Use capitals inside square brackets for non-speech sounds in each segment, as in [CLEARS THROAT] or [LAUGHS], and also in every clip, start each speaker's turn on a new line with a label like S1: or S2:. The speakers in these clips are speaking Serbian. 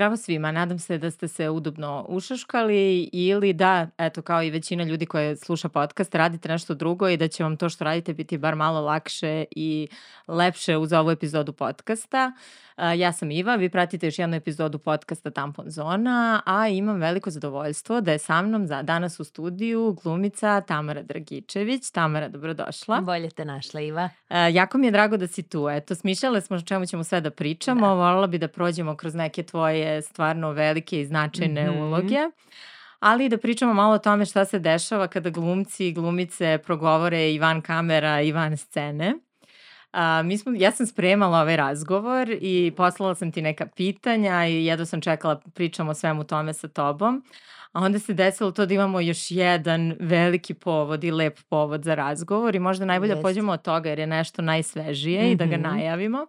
S1: zdravo svima. Nadam se da ste se udobno ušaškali ili da, eto, kao i većina ljudi koje sluša podcast, radite nešto drugo i da će vam to što radite biti bar malo lakše i lepše uz ovu epizodu podcasta. Ja sam Iva, vi pratite još jednu epizodu podcasta Tampon Zona, a imam veliko zadovoljstvo da je sa mnom za danas u studiju glumica Tamara Dragičević. Tamara, dobrodošla.
S2: Bolje te našla, Iva.
S1: Jako mi je drago da si tu. Eto, smišljale smo o čemu ćemo sve da pričamo. Da. Volala bi da prođemo kroz neke tvoje stvarno velike i značajne mm -hmm. uloge ali da pričamo malo o tome šta se dešava kada glumci i glumice progovore i van kamera i van scene. A, mi smo, ja sam spremala ovaj razgovor i poslala sam ti neka pitanja i jedno sam čekala pričam o svemu tome sa tobom. A onda se desilo to da imamo još jedan veliki povod i lep povod za razgovor i možda najbolje da pođemo od toga jer je nešto najsvežije mm -hmm. i da ga mhm. najavimo.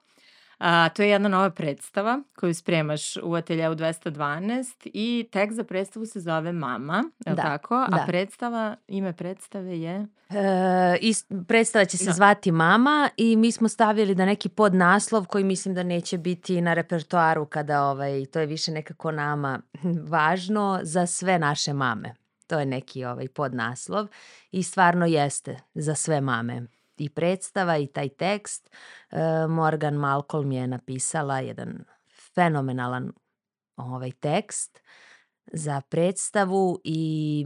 S1: A, to je jedna nova predstava koju spremaš u ateljeu 212 i tekst za predstavu se zove Mama, je da, tako? A da. predstava, ime predstave je?
S2: E, ist, predstava će se da. zvati Mama i mi smo stavili da neki podnaslov koji mislim da neće biti na repertoaru kada ovaj, to je više nekako nama važno za sve naše mame. To je neki ovaj podnaslov i stvarno jeste za sve mame i predstava i taj tekst. E, Morgan Malcolm je napisala jedan fenomenalan ovaj tekst za predstavu i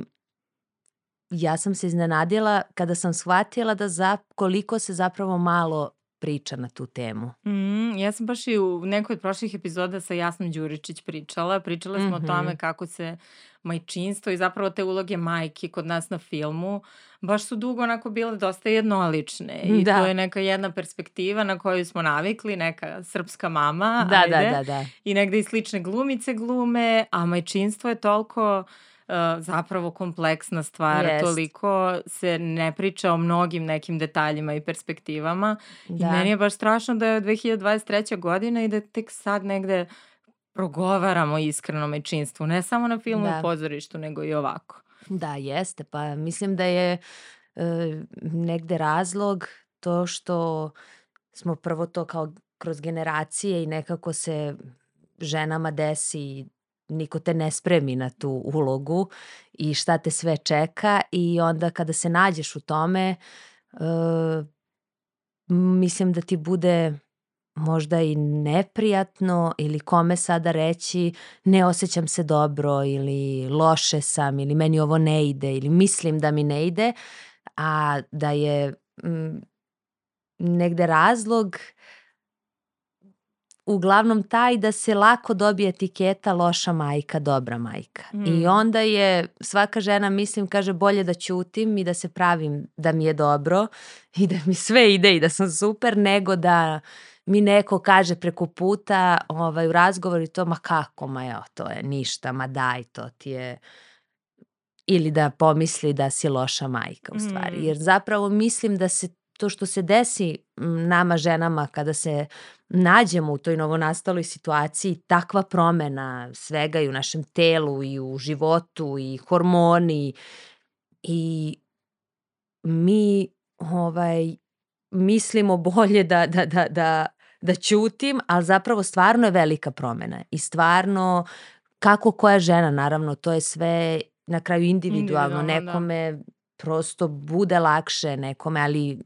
S2: ja sam se iznenadila kada sam shvatila da za, koliko se zapravo malo priča na tu temu.
S1: Mm, ja sam baš i u nekoj od prošlih epizoda sa Jasnom Đuričić pričala. Pričala smo mm -hmm. o tome mhm. kako se majčinstvo i zapravo te uloge majke kod nas na filmu baš su dugo onako bile dosta jednolične i da. to je neka jedna perspektiva na koju smo navikli, neka srpska mama,
S2: da, da ajde, da, da, da.
S1: i negde i slične glumice glume, a majčinstvo je toliko uh, zapravo kompleksna stvar, Jest. toliko se ne priča o mnogim nekim detaljima i perspektivama da. i meni je baš strašno da je 2023. godina i da tek sad negde progovaramo iskreno majčinstvu, ne samo na filmu da. i pozorištu, nego i ovako.
S2: Da, jeste. Pa mislim da je e, negde razlog to što smo prvo to kao kroz generacije i nekako se ženama desi niko te ne spremi na tu ulogu i šta te sve čeka i onda kada se nađeš u tome e, mislim da ti bude možda i neprijatno ili kome sada reći ne osjećam se dobro ili loše sam ili meni ovo ne ide ili mislim da mi ne ide, a da je m, negde razlog uglavnom taj da se lako dobije etiketa loša majka, dobra majka. Mm. I onda je svaka žena, mislim, kaže bolje da ćutim i da se pravim da mi je dobro [LAUGHS] i da mi sve ide i da sam super, nego da mi neko kaže preko puta ovaj, u razgovoru i to, ma kako, ma jo, to je ništa, ma daj, to ti je ili da pomisli da si loša majka u stvari. Mm. Jer zapravo mislim da se to što se desi nama ženama kada se nađemo u toj novonastaloj situaciji, takva promena svega i u našem telu i u životu i hormoni i mi ovaj mislimo bolje da, da, da, da da ćutim, ali zapravo stvarno je velika promena i stvarno kako koja žena, naravno, to je sve na kraju individualno, individualno da. nekome da. prosto bude lakše nekome, ali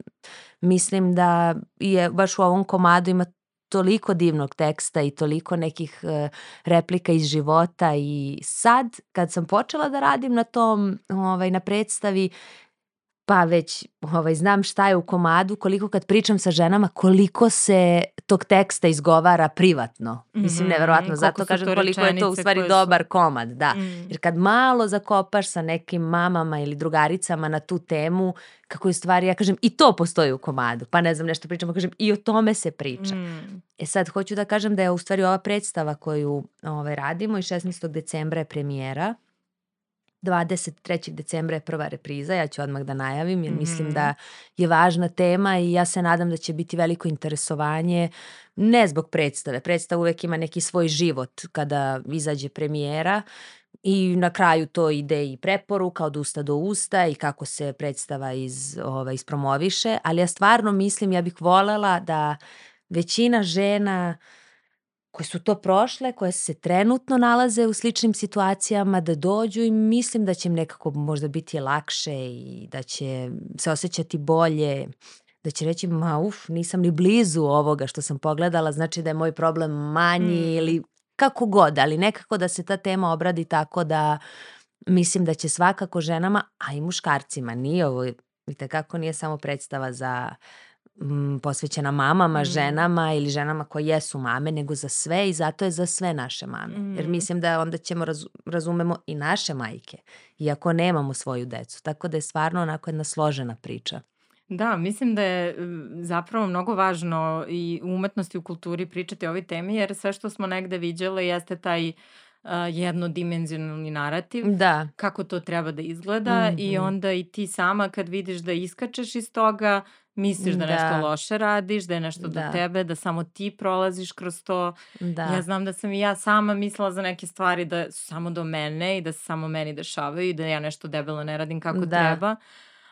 S2: mislim da je baš u ovom komadu ima toliko divnog teksta i toliko nekih uh, replika iz života i sad kad sam počela da radim na tom, ovaj, na predstavi, pa već ovaj, znam šta je u komadu, koliko kad pričam sa ženama, koliko se tog teksta izgovara privatno. Mm -hmm. Mislim, neverovatno. Zato kažem koliko je to u stvari su... dobar komad. Da. Mm. Jer kad malo zakopaš sa nekim mamama ili drugaricama na tu temu, kako je stvari, ja kažem, i to postoji u komadu. Pa ne znam, nešto pričamo, kažem, i o tome se priča. Mm. E sad, hoću da kažem da je u stvari ova predstava koju ovaj, radimo i 16. decembra je premijera 23. decembra je prva repriza, ja ću odmah da najavim jer mm mislim da je važna tema i ja se nadam da će biti veliko interesovanje ne zbog predstave. Predstava uvek ima neki svoj život kada izađe premijera i na kraju to ide i preporuka od usta do usta i kako se predstava iz, ovaj, ispromoviše, ali ja stvarno mislim, ja bih volela da većina žena koje su to prošle, koje se trenutno nalaze u sličnim situacijama da dođu i mislim da će im nekako možda biti lakše i da će se osjećati bolje, da će reći ma uf, nisam ni blizu ovoga što sam pogledala, znači da je moj problem manji mm. ili kako god, ali nekako da se ta tema obradi tako da mislim da će svakako ženama, a i muškarcima, nije ovo, vidite kako nije samo predstava za m, posvećena mamama, mm. ženama ili ženama koje jesu mame, nego za sve i zato je za sve naše mame. Mm. Jer mislim da onda ćemo raz, razumemo i naše majke, iako nemamo svoju decu. Tako da je stvarno onako jedna složena priča.
S1: Da, mislim da je zapravo mnogo važno i u umetnosti u kulturi pričati o ovoj temi, jer sve što smo negde viđale jeste taj uh, jednodimenzionalni narativ,
S2: da.
S1: kako to treba da izgleda mm -hmm. i mhm. onda i ti sama kad vidiš da iskačeš iz toga, misliš da, da nešto loše radiš, da je nešto da. do tebe, da samo ti prolaziš kroz to. Da. Ja znam da sam i ja sama mislila za neke stvari da su samo do mene i da se samo meni dešavaju i da ja nešto debelo ne radim kako da. treba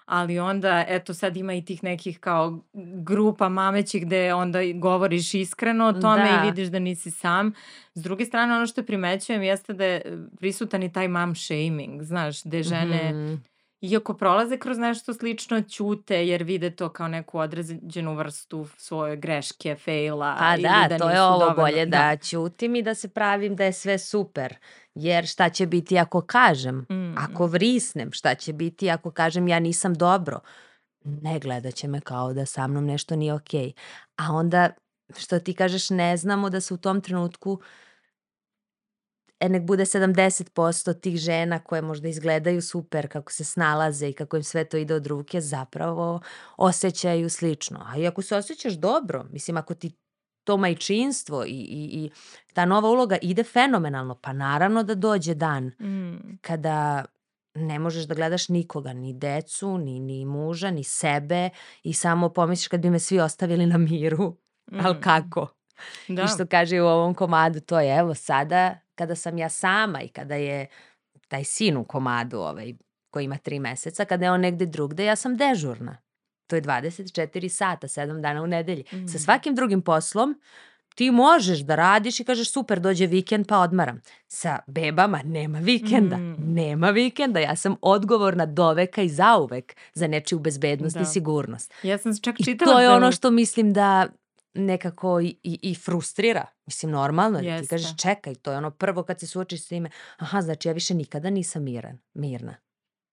S1: ali onda eto sad ima i tih nekih kao grupa mamećih gde onda govoriš iskreno o tome da. i vidiš da nisi sam. S druge strane ono što primećujem jeste da je prisutan i taj mom shaming, znaš, gde žene mm iako prolaze kroz nešto slično, ćute jer vide to kao neku određenu vrstu svoje greške, fejla.
S2: Pa da, da to je ovo dovoljno. bolje da, da ćutim i da se pravim da je sve super. Jer šta će biti ako kažem, mm. ako vrisnem, šta će biti ako kažem ja nisam dobro. Ne gledat će me kao da sa mnom nešto nije okej. Okay. A onda, što ti kažeš, ne znamo da se u tom trenutku e, nek bude 70% tih žena koje možda izgledaju super, kako se snalaze i kako im sve to ide od ruke, zapravo osjećaju slično. A i ako se osjećaš dobro, mislim, ako ti to majčinstvo i, i, i ta nova uloga ide fenomenalno, pa naravno da dođe dan mm. kada ne možeš da gledaš nikoga, ni decu, ni, ni muža, ni sebe i samo pomisliš kad bi me svi ostavili na miru, [LAUGHS] mm. ali kako? Da. I što kaže u ovom komadu, to je evo sada kada sam ja sama i kada je taj sin u komadu ovaj, koji ima tri meseca, kada je on negde drugde, ja sam dežurna. To je 24 sata, 7 dana u nedelji. Mm. Sa svakim drugim poslom ti možeš da radiš i kažeš super, dođe vikend pa odmaram. Sa bebama nema vikenda. Mm. Nema vikenda. Ja sam odgovorna do veka i zauvek za nečiju bezbednost da. i sigurnost.
S1: Ja sam čak čitala
S2: I to je da... ono što mislim da nekako i, i, i frustrira. Mislim, normalno. Jeste. Ti kažeš, čekaj, to je ono prvo kad se suočiš s time. Aha, znači ja više nikada nisam miran, mirna.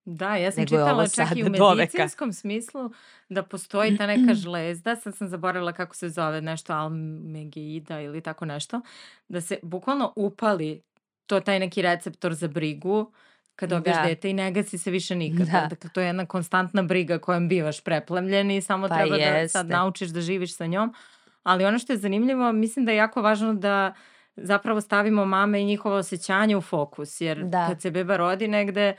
S1: Da, ja sam Nego čitala čak i u medicinskom smislu da postoji ta neka [CLEARS THROAT] žlezda, sad sam zaboravila kako se zove, nešto almegeida ili tako nešto, da se bukvalno upali to taj neki receptor za brigu kad dobiješ da. dete i ne gasi se više nikada. Da. Dakle, to je jedna konstantna briga kojom bivaš preplemljen i samo pa treba jeste. da sad naučiš da živiš sa njom. Ali ono što je zanimljivo, mislim da je jako važno da zapravo stavimo mame i njihovo osjećanje u fokus, jer da. kad se beba rodi negde,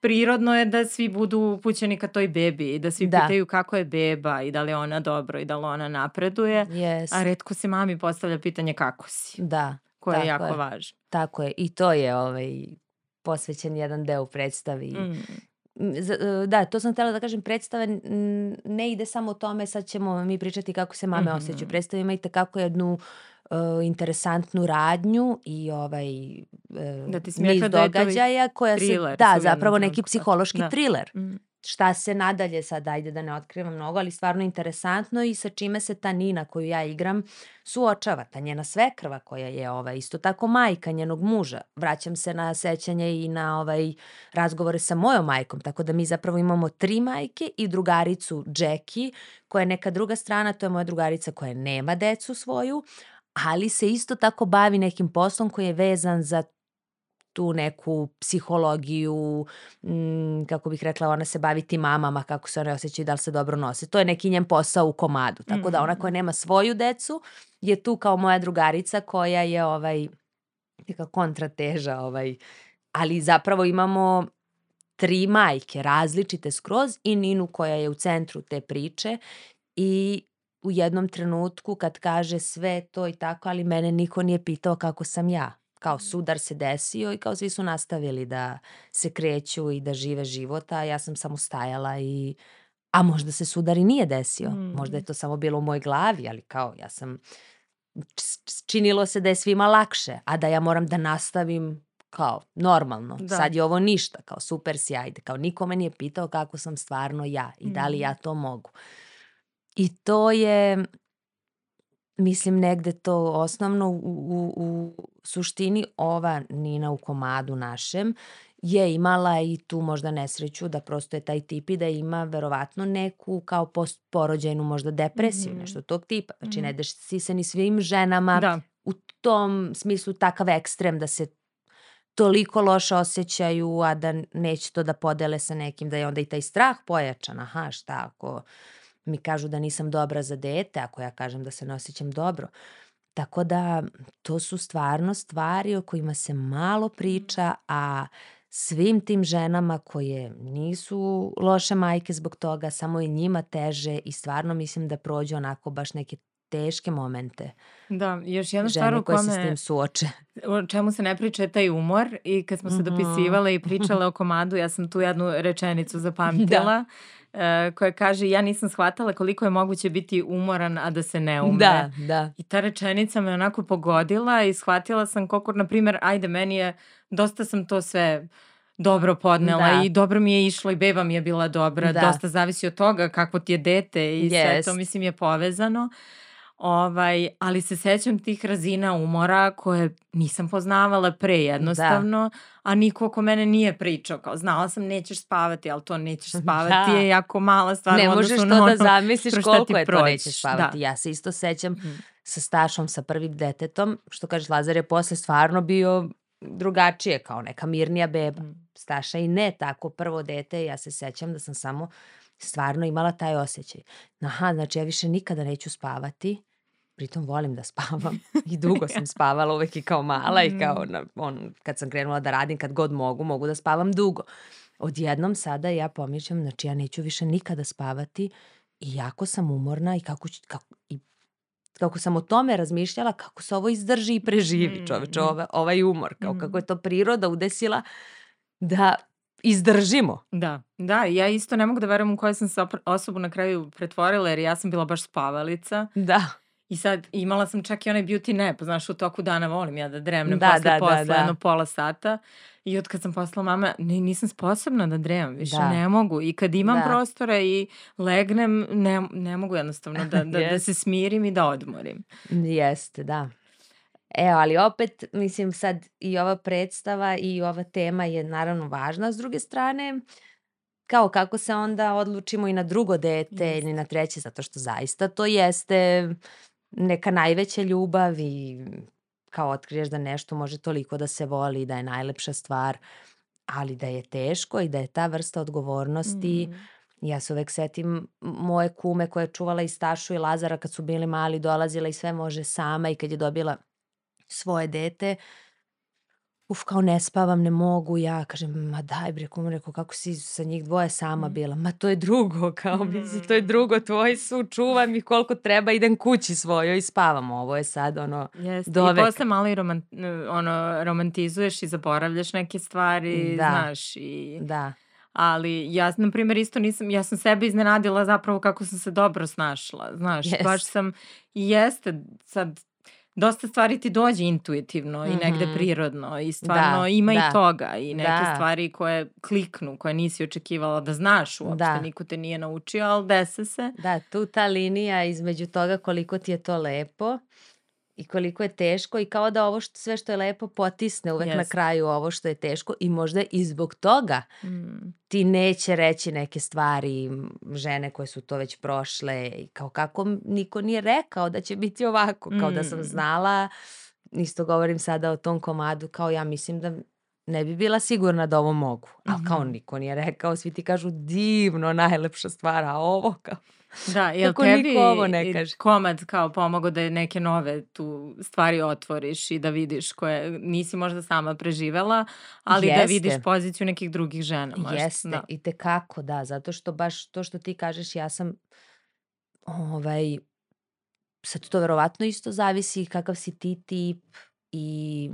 S1: prirodno je da svi budu upućeni ka toj bebi i da svi da. pitaju kako je beba i da li ona dobro i da li ona napreduje, yes. a redko se mami postavlja pitanje kako si.
S2: Da.
S1: Koje je jako je. važno.
S2: Tako je. I to je ovaj, posvećen jedan deo predstavi. Mm. E, da, to sam htjela da kažem, predstava ne ide samo o tome, sad ćemo mi pričati kako se mame mm -hmm. osjećaju. Predstava ima i takako jednu uh, interesantnu radnju i ovaj uh, da ti niz da događaja koja thriller, se, da, zapravo neki psihološki da. thriller. Mm šta se nadalje sad, ajde da ne otkrivam mnogo, ali stvarno interesantno i sa čime se ta Nina koju ja igram suočava. Ta njena svekrva koja je ovaj, isto tako majka njenog muža. Vraćam se na sećanje i na ovaj razgovore sa mojom majkom, tako da mi zapravo imamo tri majke i drugaricu Jackie koja je neka druga strana, to je moja drugarica koja nema decu svoju, ali se isto tako bavi nekim poslom koji je vezan za tu neku psihologiju, m, kako bih rekla, ona se bavi tim mamama, kako se one osjećaju, da li se dobro nose. To je neki njen posao u komadu. Tako da ona koja mm. nema svoju decu je tu kao moja drugarica koja je ovaj, neka kontrateža, ovaj, ali zapravo imamo tri majke, različite skroz i Ninu koja je u centru te priče i u jednom trenutku kad kaže sve to i tako, ali mene niko nije pitao kako sam ja kao sudar se desio i kao svi su nastavili da se kreću i da žive život, a ja sam samo stajala i a možda se sudar i nije desio. Mm. Možda je to samo bilo u mojoj glavi, ali kao ja sam činilo se da je svima lakše, a da ja moram da nastavim kao normalno.
S1: Da.
S2: Sad je ovo ništa, kao super si, ajde. Kao niko me nije pitao kako sam stvarno ja i da li
S1: Mhm.
S2: ja to mogu. I to je, mislim, negde to osnovno u, u, u suštini ova Nina u komadu našem je imala i tu možda nesreću da prosto je taj tip i da ima verovatno neku kao postporođajnu možda depresiju,
S1: Mhm.
S2: nešto tog tipa. Znači ne
S1: Mhm.
S2: desi se ni svim ženama
S1: Da.
S2: u tom smislu takav ekstrem da se toliko loše osjećaju, a da neće to da podele sa nekim, da je onda i taj strah pojačan. Aha, šta ako mi kažu da nisam dobra za dete, ako ja kažem da se ne osjećam dobro. Tako da to su stvarno stvari o kojima se malo priča, a svim tim ženama koje nisu loše majke zbog toga, samo je njima teže i stvarno mislim da prođu onako baš neke teške momente.
S1: Da, još jedna stvar
S2: Žene
S1: u
S2: koje se s
S1: kome,
S2: tim suoče.
S1: o čemu se ne priča je taj umor i kad smo se
S2: Mhm.
S1: dopisivale i [LAUGHS] pričale o komadu, ja sam tu jednu rečenicu zapamtila e, koja kaže ja nisam shvatala koliko je moguće biti umoran, a da se ne umre.
S2: Da, da.
S1: I ta rečenica me onako pogodila i shvatila sam koliko, na primjer, ajde, meni je, dosta sam to sve dobro podnela
S2: Da.
S1: i dobro mi je išlo i beba mi je bila dobra,
S2: Da.
S1: dosta zavisi od toga kakvo ti je dete i sve to mislim je povezano. Ovaj, ali se sećam tih razina umora koje nisam poznavala pre jednostavno, a niko oko mene nije pričao. Kao, znala sam nećeš spavati, ali to nećeš [LAUGHS] spavati
S2: Da.
S1: je jako mala stvar.
S2: Ne možeš to da zamisliš koliko je to
S1: prođeš.
S2: nećeš spavati.
S1: Da.
S2: Ja se isto sećam
S1: Mhm.
S2: sa Stašom, sa prvim detetom, što kažeš Lazar je posle stvarno bio drugačije, kao neka mirnija beba.
S1: Mhm.
S2: Staša i ne tako prvo dete, ja se sećam da sam samo stvarno imala taj osjećaj. Aha, znači ja više nikada neću spavati, pritom volim da spavam [LAUGHS] i dugo sam spavala uvek i kao mala i kao
S1: Mm.
S2: na, on, kad sam krenula da radim, kad god mogu, mogu da spavam dugo. Odjednom sada ja pomišljam, znači ja neću više nikada spavati i jako sam umorna i kako, ću- kako, i kako sam o tome razmišljala, kako se ovo izdrži i preživi čoveče,
S1: Mm.
S2: ova, ovaj umor, kao
S1: Mm.
S2: kako je to priroda udesila da izdržimo.
S1: Da, da, ja isto ne mogu da verujem u koju sam se osobu na kraju pretvorila jer ja sam bila baš spavalica
S2: Da,
S1: i sad imala sam čak i onaj beauty nap, znaš u toku dana volim ja da dremnem
S2: Da,
S1: posle
S2: da, da,
S1: posla
S2: da.
S1: jedno pola sata i od kad sam poslala mama ni, nisam sposobna da dremam, više
S2: Da.
S1: ne mogu i kad imam
S2: Da.
S1: prostora i legnem ne, ne mogu jednostavno da, da, da [LAUGHS]
S2: Jest.
S1: se smirim i da odmorim.
S2: jeste, da. Evo, ali opet, mislim sad i ova predstava i ova tema je naravno važna, s druge strane, kao kako se onda odlučimo i na drugo dete ili na treće, zato što zaista to jeste neka najveća ljubav i kao otkriješ da nešto može toliko da se voli i da je najlepša stvar, ali da je teško i da je ta vrsta odgovornosti
S1: Mm.
S2: Ja se uvek setim moje kume koja je čuvala i Stašu i Lazara kad su bili mali, dolazila i sve može sama i kad je dobila svoje dete, uf, kao ne spavam, ne mogu, ja kažem, ma daj bre, kumu, rekao, kako si sa njih dvoje sama
S1: Mm.
S2: bila, ma to je drugo, [LAUGHS] kao, mislim, to je
S1: Mm.
S2: drugo, tvoji su, čuvam ih koliko treba, idem kući svojoj i spavam, ovo je sad, ono,
S1: Jeste.
S2: do
S1: I posle malo i roman, ono, romantizuješ i zaboravljaš neke stvari,
S2: Da.
S1: znaš, i...
S2: da,
S1: Ali ja, na primjer, isto nisam, ja sam sebe iznenadila zapravo kako sam se dobro snašla, znaš, baš
S2: Jest.
S1: sam, i jeste, sad, dosta stvari ti dođe intuitivno i negde
S2: Mhm.
S1: prirodno i stvarno
S2: Da,
S1: ima
S2: da,
S1: i toga i neke
S2: da.
S1: stvari koje kliknu, koje nisi očekivala da znaš uopšte,
S2: Da.
S1: niko te nije naučio, ali dese se.
S2: Da, tu ta linija između toga koliko ti je to lepo i koliko je teško i kao da ovo što, sve što je lepo potisne uvek na
S1: Jeste.
S2: kraju ovo što je teško i možda i zbog toga
S1: Mm.
S2: ti neće reći neke stvari žene koje su to već prošle i kao kako niko nije rekao da će biti ovako, kao da sam
S1: Mm.
S2: znala, isto govorim sada o tom komadu, kao ja mislim da ne bi bila sigurna da ovo mogu, ali kao
S1: Mhm.
S2: niko nije rekao, svi ti kažu divno, najlepša stvar, a ovo kao...
S1: Da, [LAUGHS] jel
S2: Kako
S1: tebi
S2: niko ovo ne kaže?
S1: komad kao pomogao da neke nove tu stvari otvoriš i da vidiš koje nisi možda sama preživela, ali da vidiš
S2: Jeste.
S1: poziciju nekih drugih žena možda.
S2: Jeste,
S1: Da.
S2: i te kako, da, zato što baš to što ti kažeš, ja sam, ovaj, sad to verovatno isto zavisi kakav si ti tip i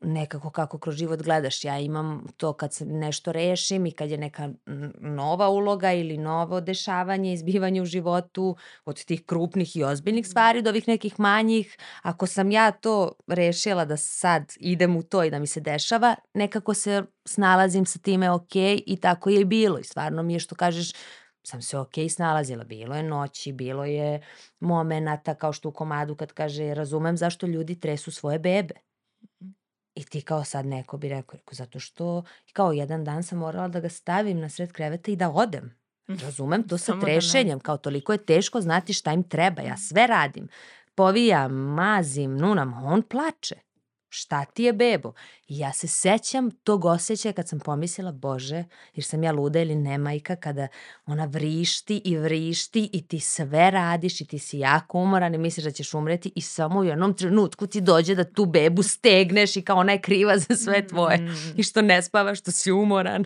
S2: nekako kako kroz život gledaš. Ja imam to kad se nešto rešim i kad je neka nova uloga ili novo dešavanje, izbivanje u životu od tih krupnih i ozbiljnih mm. stvari do ovih nekih manjih. Ako sam ja to rešila da sad idem u to i da mi se dešava, nekako se snalazim sa time ok i tako je i bilo. I stvarno mi je što kažeš, sam se ok snalazila. Bilo je noći, bilo je momenata kao što u komadu kad kaže razumem zašto ljudi tresu svoje bebe. I ti kao sad neko bi rekao, rekao zato što kao jedan dan sam morala da ga stavim na sred kreveta i da odem. Mhm. Razumem to sa da trešenjem, kao toliko je teško znati šta im treba. Ja sve radim. Povijam, mazim, nunam, on plače šta ti je bebo? I ja se sećam tog osjećaja kad sam pomislila, Bože, jer sam ja luda ili ne majka, kada ona vrišti i vrišti i ti sve radiš i ti si jako umoran i misliš da ćeš umreti i samo u jednom trenutku ti dođe da tu bebu stegneš i kao ona je kriva za sve tvoje mm. i što ne spavaš, što si umoran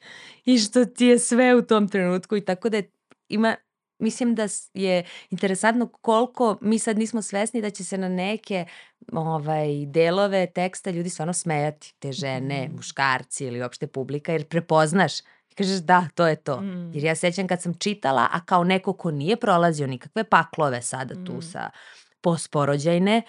S2: [LAUGHS] i što ti je sve u tom trenutku i tako da je, ima mislim da je interesantno koliko mi sad nismo svesni da će se na neke ovaj, delove teksta ljudi stvarno smejati, te žene, mm. muškarci ili uopšte publika, jer prepoznaš i kažeš da, to je to. Mm. Jer ja sećam kad sam čitala, a kao neko ko nije prolazio nikakve paklove sada mm. tu sa posporođajne,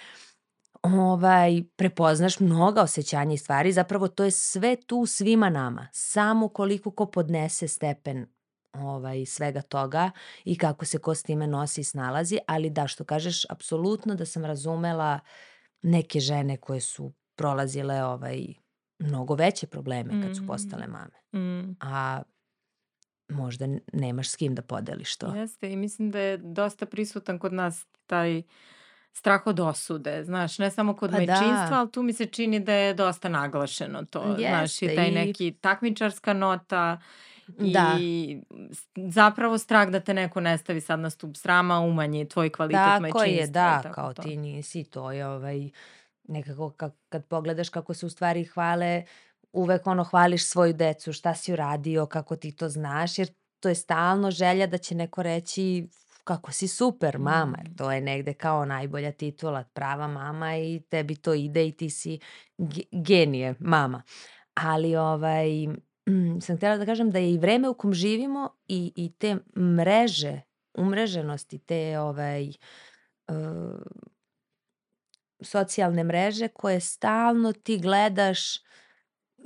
S2: ovaj, prepoznaš mnoga osjećanja i stvari, zapravo to je sve tu svima nama, samo koliko ko podnese stepen ovaj, svega toga i kako se ko s time nosi i snalazi, ali da, što kažeš, apsolutno da sam razumela neke žene koje su prolazile ovaj, mnogo veće probleme kad su mm. postale mame. Mm. A možda nemaš s kim da podeliš to.
S1: Jeste i mislim da je dosta prisutan kod nas taj strah od osude, znaš, ne samo kod pa da. majčinstva, da. ali tu mi se čini da je dosta naglašeno to, Jeste, znaš, i taj neki takmičarska nota Da. I zapravo strah da te neko ne stavi sad na stup srama, umanji tvoj kvalitet tako majčinstva.
S2: Je, da, tako kao to. ti nisi, to je ovaj, nekako kad, kad pogledaš kako se u stvari hvale, uvek ono hvališ svoju decu, šta si uradio, kako ti to znaš, jer to je stalno želja da će neko reći kako si super mama, jer mm. to je negde kao najbolja titula, prava mama i tebi to ide i ti si genije mama. Ali ovaj, mm, sam htjela da kažem da je i vreme u kom živimo i, i te mreže, umreženosti, te ovaj, uh, socijalne mreže koje stalno ti gledaš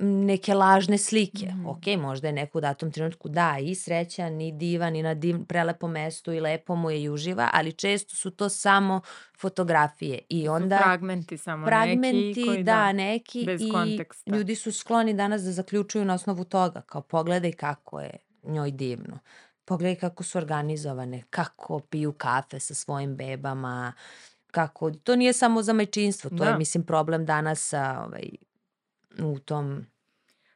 S2: neke lažne slike. Mm. Ok, možda je neko u datom trenutku da i srećan i divan i na div, prelepom mestu i lepo mu je i uživa, ali često su to samo fotografije i onda
S1: su fragmenti samo
S2: fragmenti,
S1: neki koji
S2: da, da neki bez i konteksta. ljudi su skloni danas da zaključuju na osnovu toga, kao pogledaj kako je njoj divno. Pogledaj kako su organizovane, kako piju kafe sa svojim bebama, kako, to nije samo za majčinstvo, to da. je mislim problem danas ovaj, u tom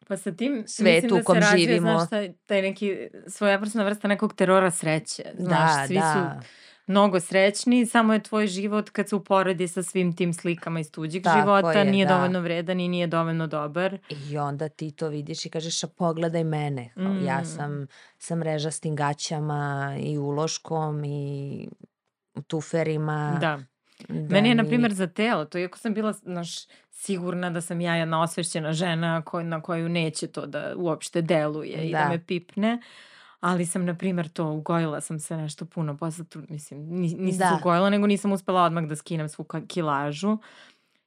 S1: Pa sa tim svetu u kom da se razvije, živimo. Znaš, taj, taj neki svojevrsna vrsta nekog terora sreće. Znaš, da, svi da. su mnogo srećni, samo je tvoj život kad se uporedi sa svim tim slikama iz tuđeg Tako života, je, nije da. dovoljno vredan i nije dovoljno dobar.
S2: I onda ti to vidiš i kažeš, a pogledaj mene. Mm. Ja sam sa mrežastim gaćama i uloškom i tuferima.
S1: Da. Da Meni je, na primjer, za telo, to iako sam bila naš, sigurna da sam ja jedna osvešćena žena koj, na koju neće to da uopšte deluje da. i da, me pipne, ali sam, na primjer, to ugojila sam se nešto puno posle, tu, mislim, nisam da. ugojila, nego nisam uspela odmah da skinem svu kilažu.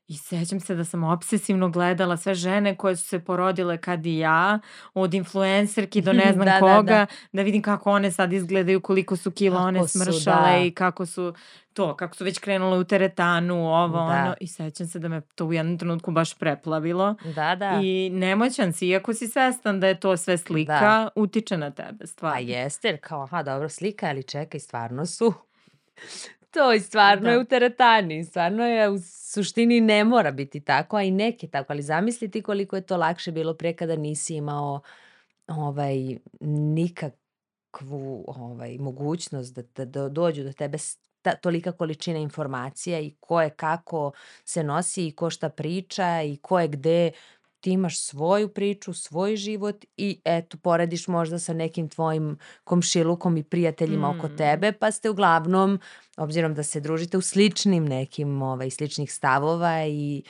S1: I sećam se da sam obsesivno gledala sve žene koje su se porodile kad i ja, od influencerki do [LAUGHS] ne znam da, koga, da, da. da vidim kako one sad izgledaju, koliko su kila kako one smršale su, da. i kako su to, kako su već krenule u teretanu, ovo, da. ono. I sećam se da me to u jednom trenutku baš preplavilo.
S2: Da, da.
S1: I nemoćan si, iako si svestan da je to sve slika, da. utiče na tebe, stvarno.
S2: A jeste, jer kao, aha, dobro, slika, ali čekaj, stvarno su [LAUGHS] to i stvarno da. je u teretani, stvarno je u suštini ne mora biti tako, a i neke tako, ali zamisliti koliko je to lakše bilo pre kada nisi imao ovaj, nikakvu ovaj, mogućnost da, da, da dođu do tebe ta, tolika količina informacija i ko je kako se nosi i ko šta priča i ko je gde ti imaš svoju priču, svoj život i eto, porediš možda sa nekim tvojim komšilukom i prijateljima mm. oko tebe, pa ste uglavnom, obzirom da se družite u sličnim nekim ovaj, sličnih stavova i,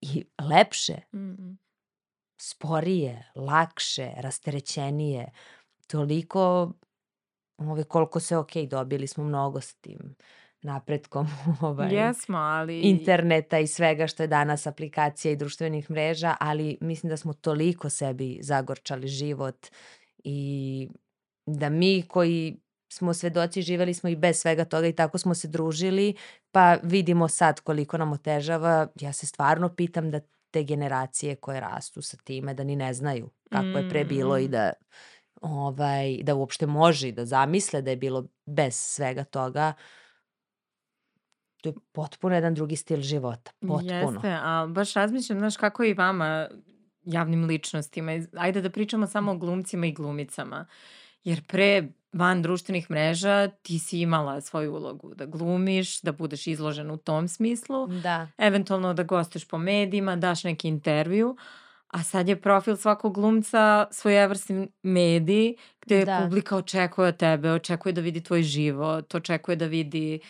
S2: i lepše,
S1: Mm.
S2: sporije, lakše, rasterećenije, toliko ove, koliko se ok, dobili smo mnogo s tim napretkom [LAUGHS] ovaj,
S1: Jesmo, ali...
S2: interneta i svega što je danas aplikacija i društvenih mreža, ali mislim da smo toliko sebi zagorčali život i da mi koji smo svedoci, živeli smo i bez svega toga i tako smo se družili, pa vidimo sad koliko nam otežava. Ja se stvarno pitam da te generacije koje rastu sa time, da ni ne znaju kako je pre bilo i
S1: Mm.
S2: da ovaj, da uopšte može i da zamisle da je bilo bez svega toga. To je potpuno jedan drugi stil života. Potpuno.
S1: Jeste, a baš razmišljam, znaš, kako je i vama javnim ličnostima. Ajde da pričamo samo o glumcima i glumicama. Jer pre van društvenih mreža ti si imala svoju ulogu da glumiš, da budeš izložen u tom smislu,
S2: Da.
S1: eventualno da gostuješ po medijima, daš neki intervju, a sad je profil svakog glumca svojevrsni medij gde
S2: Da.
S1: publika očekuje od tebe, očekuje da vidi tvoj život, očekuje da vidi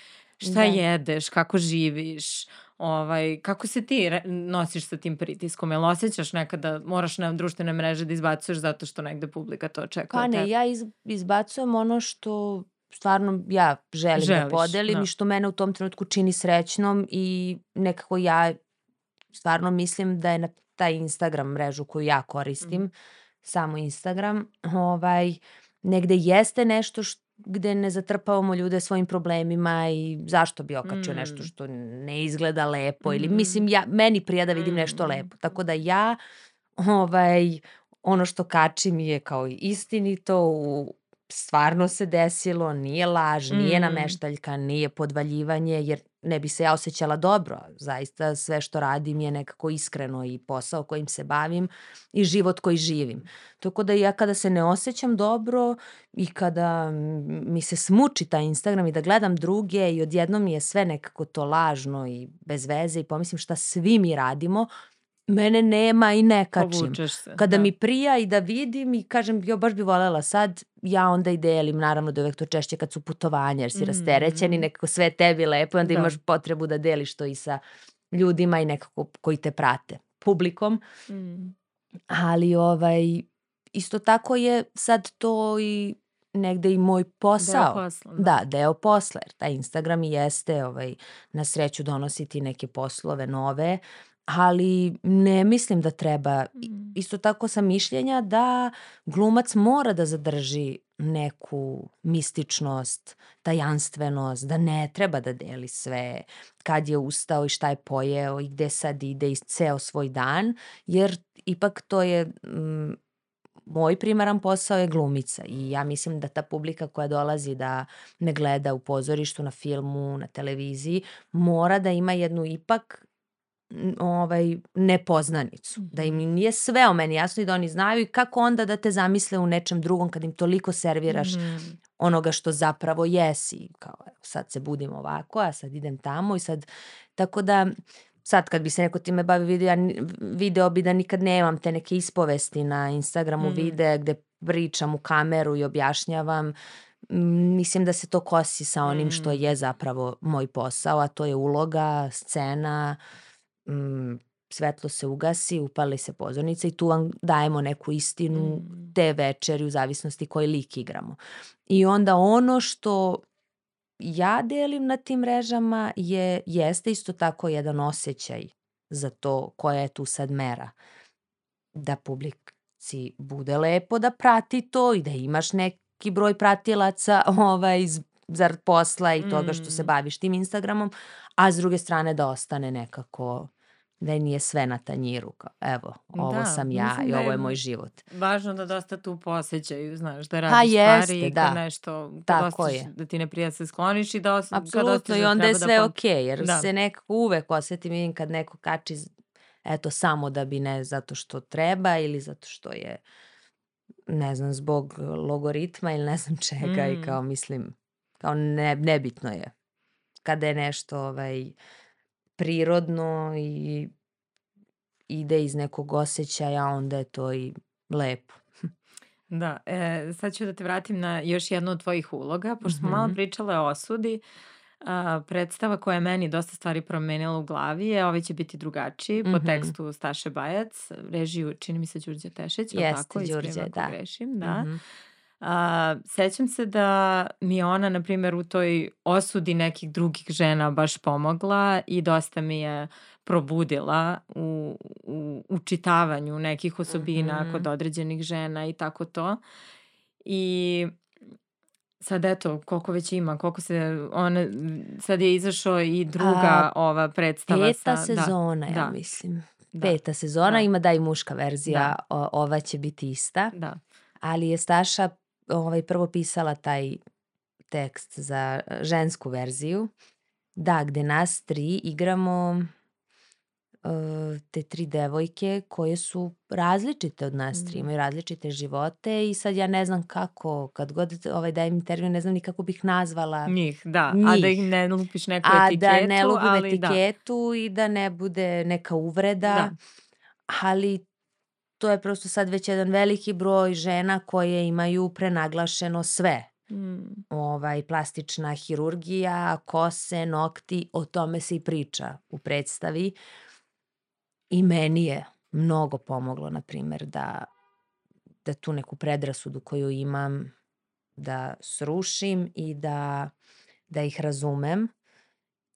S1: šta
S2: Da.
S1: jedeš, kako živiš, ovaj, kako se ti nosiš sa tim pritiskom, jel osjećaš nekada moraš na društvene mreže da izbacuješ zato što negde publika to očekuje
S2: Pa ne, ja iz, izbacujem ono što stvarno ja želim da
S1: Želiš,
S2: podelim
S1: da.
S2: i što mene u tom trenutku čini srećnom i nekako ja stvarno mislim da je na taj Instagram mrežu koju ja koristim,
S1: Mhm.
S2: samo Instagram, ovaj, negde jeste nešto š, gde ne zatrpavamo ljude svojim problemima i zašto bi okačio nešto
S1: Mm.
S2: što ne izgleda lepo ili
S1: Mhm.
S2: mislim ja, meni prija da vidim nešto
S1: Mm.
S2: lepo. Tako da ja ovaj, ono što kačim je kao istinito, u, stvarno se desilo, nije laž, nije
S1: Mm.
S2: nameštaljka, nije podvaljivanje, jer ne bi se ja osjećala dobro. Zaista sve što radim je nekako iskreno i posao kojim se bavim i život koji živim. Tako da ja kada se ne osjećam dobro i kada mi se smuči taj Instagram i da gledam druge i odjednom mi je sve nekako to lažno i bez veze i pomislim šta svi mi radimo, mene nema i ne kačim.
S1: Se.
S2: Kada
S1: da.
S2: mi prija i da vidim i kažem, jo, baš bi voljela sad, ja onda i delim, naravno da uvek to češće kad su putovanja, jer si rasterećen i
S1: Mm.
S2: nekako sve tebi lepo i onda
S1: Da.
S2: imaš potrebu da deliš to i sa ljudima i nekako koji te prate, publikom.
S1: Mm.
S2: Ali ovaj, isto tako je sad to i negde i moj
S1: Deo
S2: posao.
S1: posla.
S2: Da, deo posla, jer taj Instagram i jeste ovaj, na sreću donositi neke poslove nove, ali ne mislim da treba.
S1: Mm.
S2: Isto tako sam mišljenja da glumac mora da zadrži neku mističnost, tajanstvenost, da ne treba da deli sve kad je ustao i šta je pojeo i gde sad ide i ceo svoj dan, jer ipak to je mm, moj primaran posao je glumica i ja mislim da ta publika koja dolazi da me gleda u pozorištu, na filmu, na televiziji, mora da ima jednu ipak ovaj, nepoznanicu. Da im
S1: Mhm.
S2: nije sve o meni jasno i da oni znaju i kako onda da te zamisle u nečem drugom kad im toliko serviraš
S1: Mhm.
S2: onoga što zapravo jesi. Kao, sad se budim ovako, a sad idem tamo i sad, tako da sad kad bi se neko time bavio video, ja video bi da nikad nemam te neke ispovesti na Instagramu
S1: Mm.
S2: videa gde pričam u kameru i objašnjavam. Mm, Mislim da se to kosi sa onim što
S1: Mm.
S2: je zapravo moj posao, a to je uloga, scena, mm, svetlo se ugasi, upali se pozornica i tu vam dajemo neku istinu
S1: Mm.
S2: te večeri u zavisnosti koji lik igramo. I onda ono što ja delim na tim mrežama je, jeste isto tako jedan osjećaj za to koja je tu sad mera. Da publici bude lepo da prati to i da imaš neki broj pratilaca [LAUGHS] ovaj, z- zarad posla i toga što se
S1: Mm.
S2: baviš tim Instagramom, a s druge strane da ostane nekako da nije sve na tanjiru. Kao, evo, ovo
S1: Da,
S2: sam ja i
S1: da
S2: ovo
S1: je
S2: je moj život.
S1: Važno da dosta tu posjećaju, znaš, da
S2: Pa
S1: radiš
S2: jeste,
S1: stvari i kad
S2: da.
S1: nešto, osjetiš
S2: je.
S1: da ti ne prija se skloniš i da, os, kad
S2: Apsolutno i
S1: da
S2: onda je sve
S1: da...
S2: okej, jer
S1: Da.
S2: se nekako uvek osetim vidim kad neko kači eto samo da bi ne zato što treba ili zato što je ne znam zbog logoritma ili ne znam [LAUGHS] čega i
S1: Mm.
S2: kao mislim kao ne, nebitno je kada je nešto ovaj prirodno i ide iz nekog osjećaja onda je to i lepo.
S1: Da, e, sad ću da te vratim na još jednu od tvojih uloga, pošto smo malo
S2: Mhm.
S1: pričale o osudi. A, predstava koja je meni dosta stvari promenila u glavi je Ovaj će biti drugačiji, po
S2: Mhm.
S1: tekstu Staše Bajac, režiju čini mi se Đurđe Tešić,
S2: Jeste,
S1: tako?
S2: Đurđe, da.
S1: grešim, da.
S2: Mhm.
S1: A, sećam se da mi je ona, na primjer, u toj osudi nekih drugih žena baš pomogla i dosta mi je probudila u, u, u čitavanju nekih osobina
S2: Mhm.
S1: kod određenih žena i tako to. I sad eto, koliko već ima, koliko se, ona, sad je izašao i druga ova predstava
S2: Peta
S1: sa...
S2: sezona,
S1: da,
S2: ja
S1: da,
S2: mislim.
S1: da,
S2: Peta sezona,
S1: da,
S2: ima da i muška verzija,
S1: da,
S2: o- ova će biti ista.
S1: da.
S2: Ali je Staša ovaj, prvo pisala taj tekst za e, žensku verziju. Da, gde nas tri igramo e, te tri devojke koje su različite od nas tri,
S1: Mm.
S2: imaju različite živote i sad ja ne znam kako, kad god ovaj, dajem intervju, ne znam ni kako bih nazvala
S1: Njih, da. A da ih
S2: njih.
S1: ne lupiš neku
S2: A
S1: etiketu,
S2: da ne lupim
S1: ali da.
S2: etiketu i da ne bude neka uvreda,
S1: Da.
S2: ali to je prosto sad već jedan veliki broj žena koje imaju prenaglašeno sve.
S1: Mm.
S2: Ovaj, plastična hirurgija, kose, nokti, o tome se i priča u predstavi. I meni je mnogo pomoglo, na primjer, da, da tu neku predrasudu koju imam, da srušim i da, da ih razumem.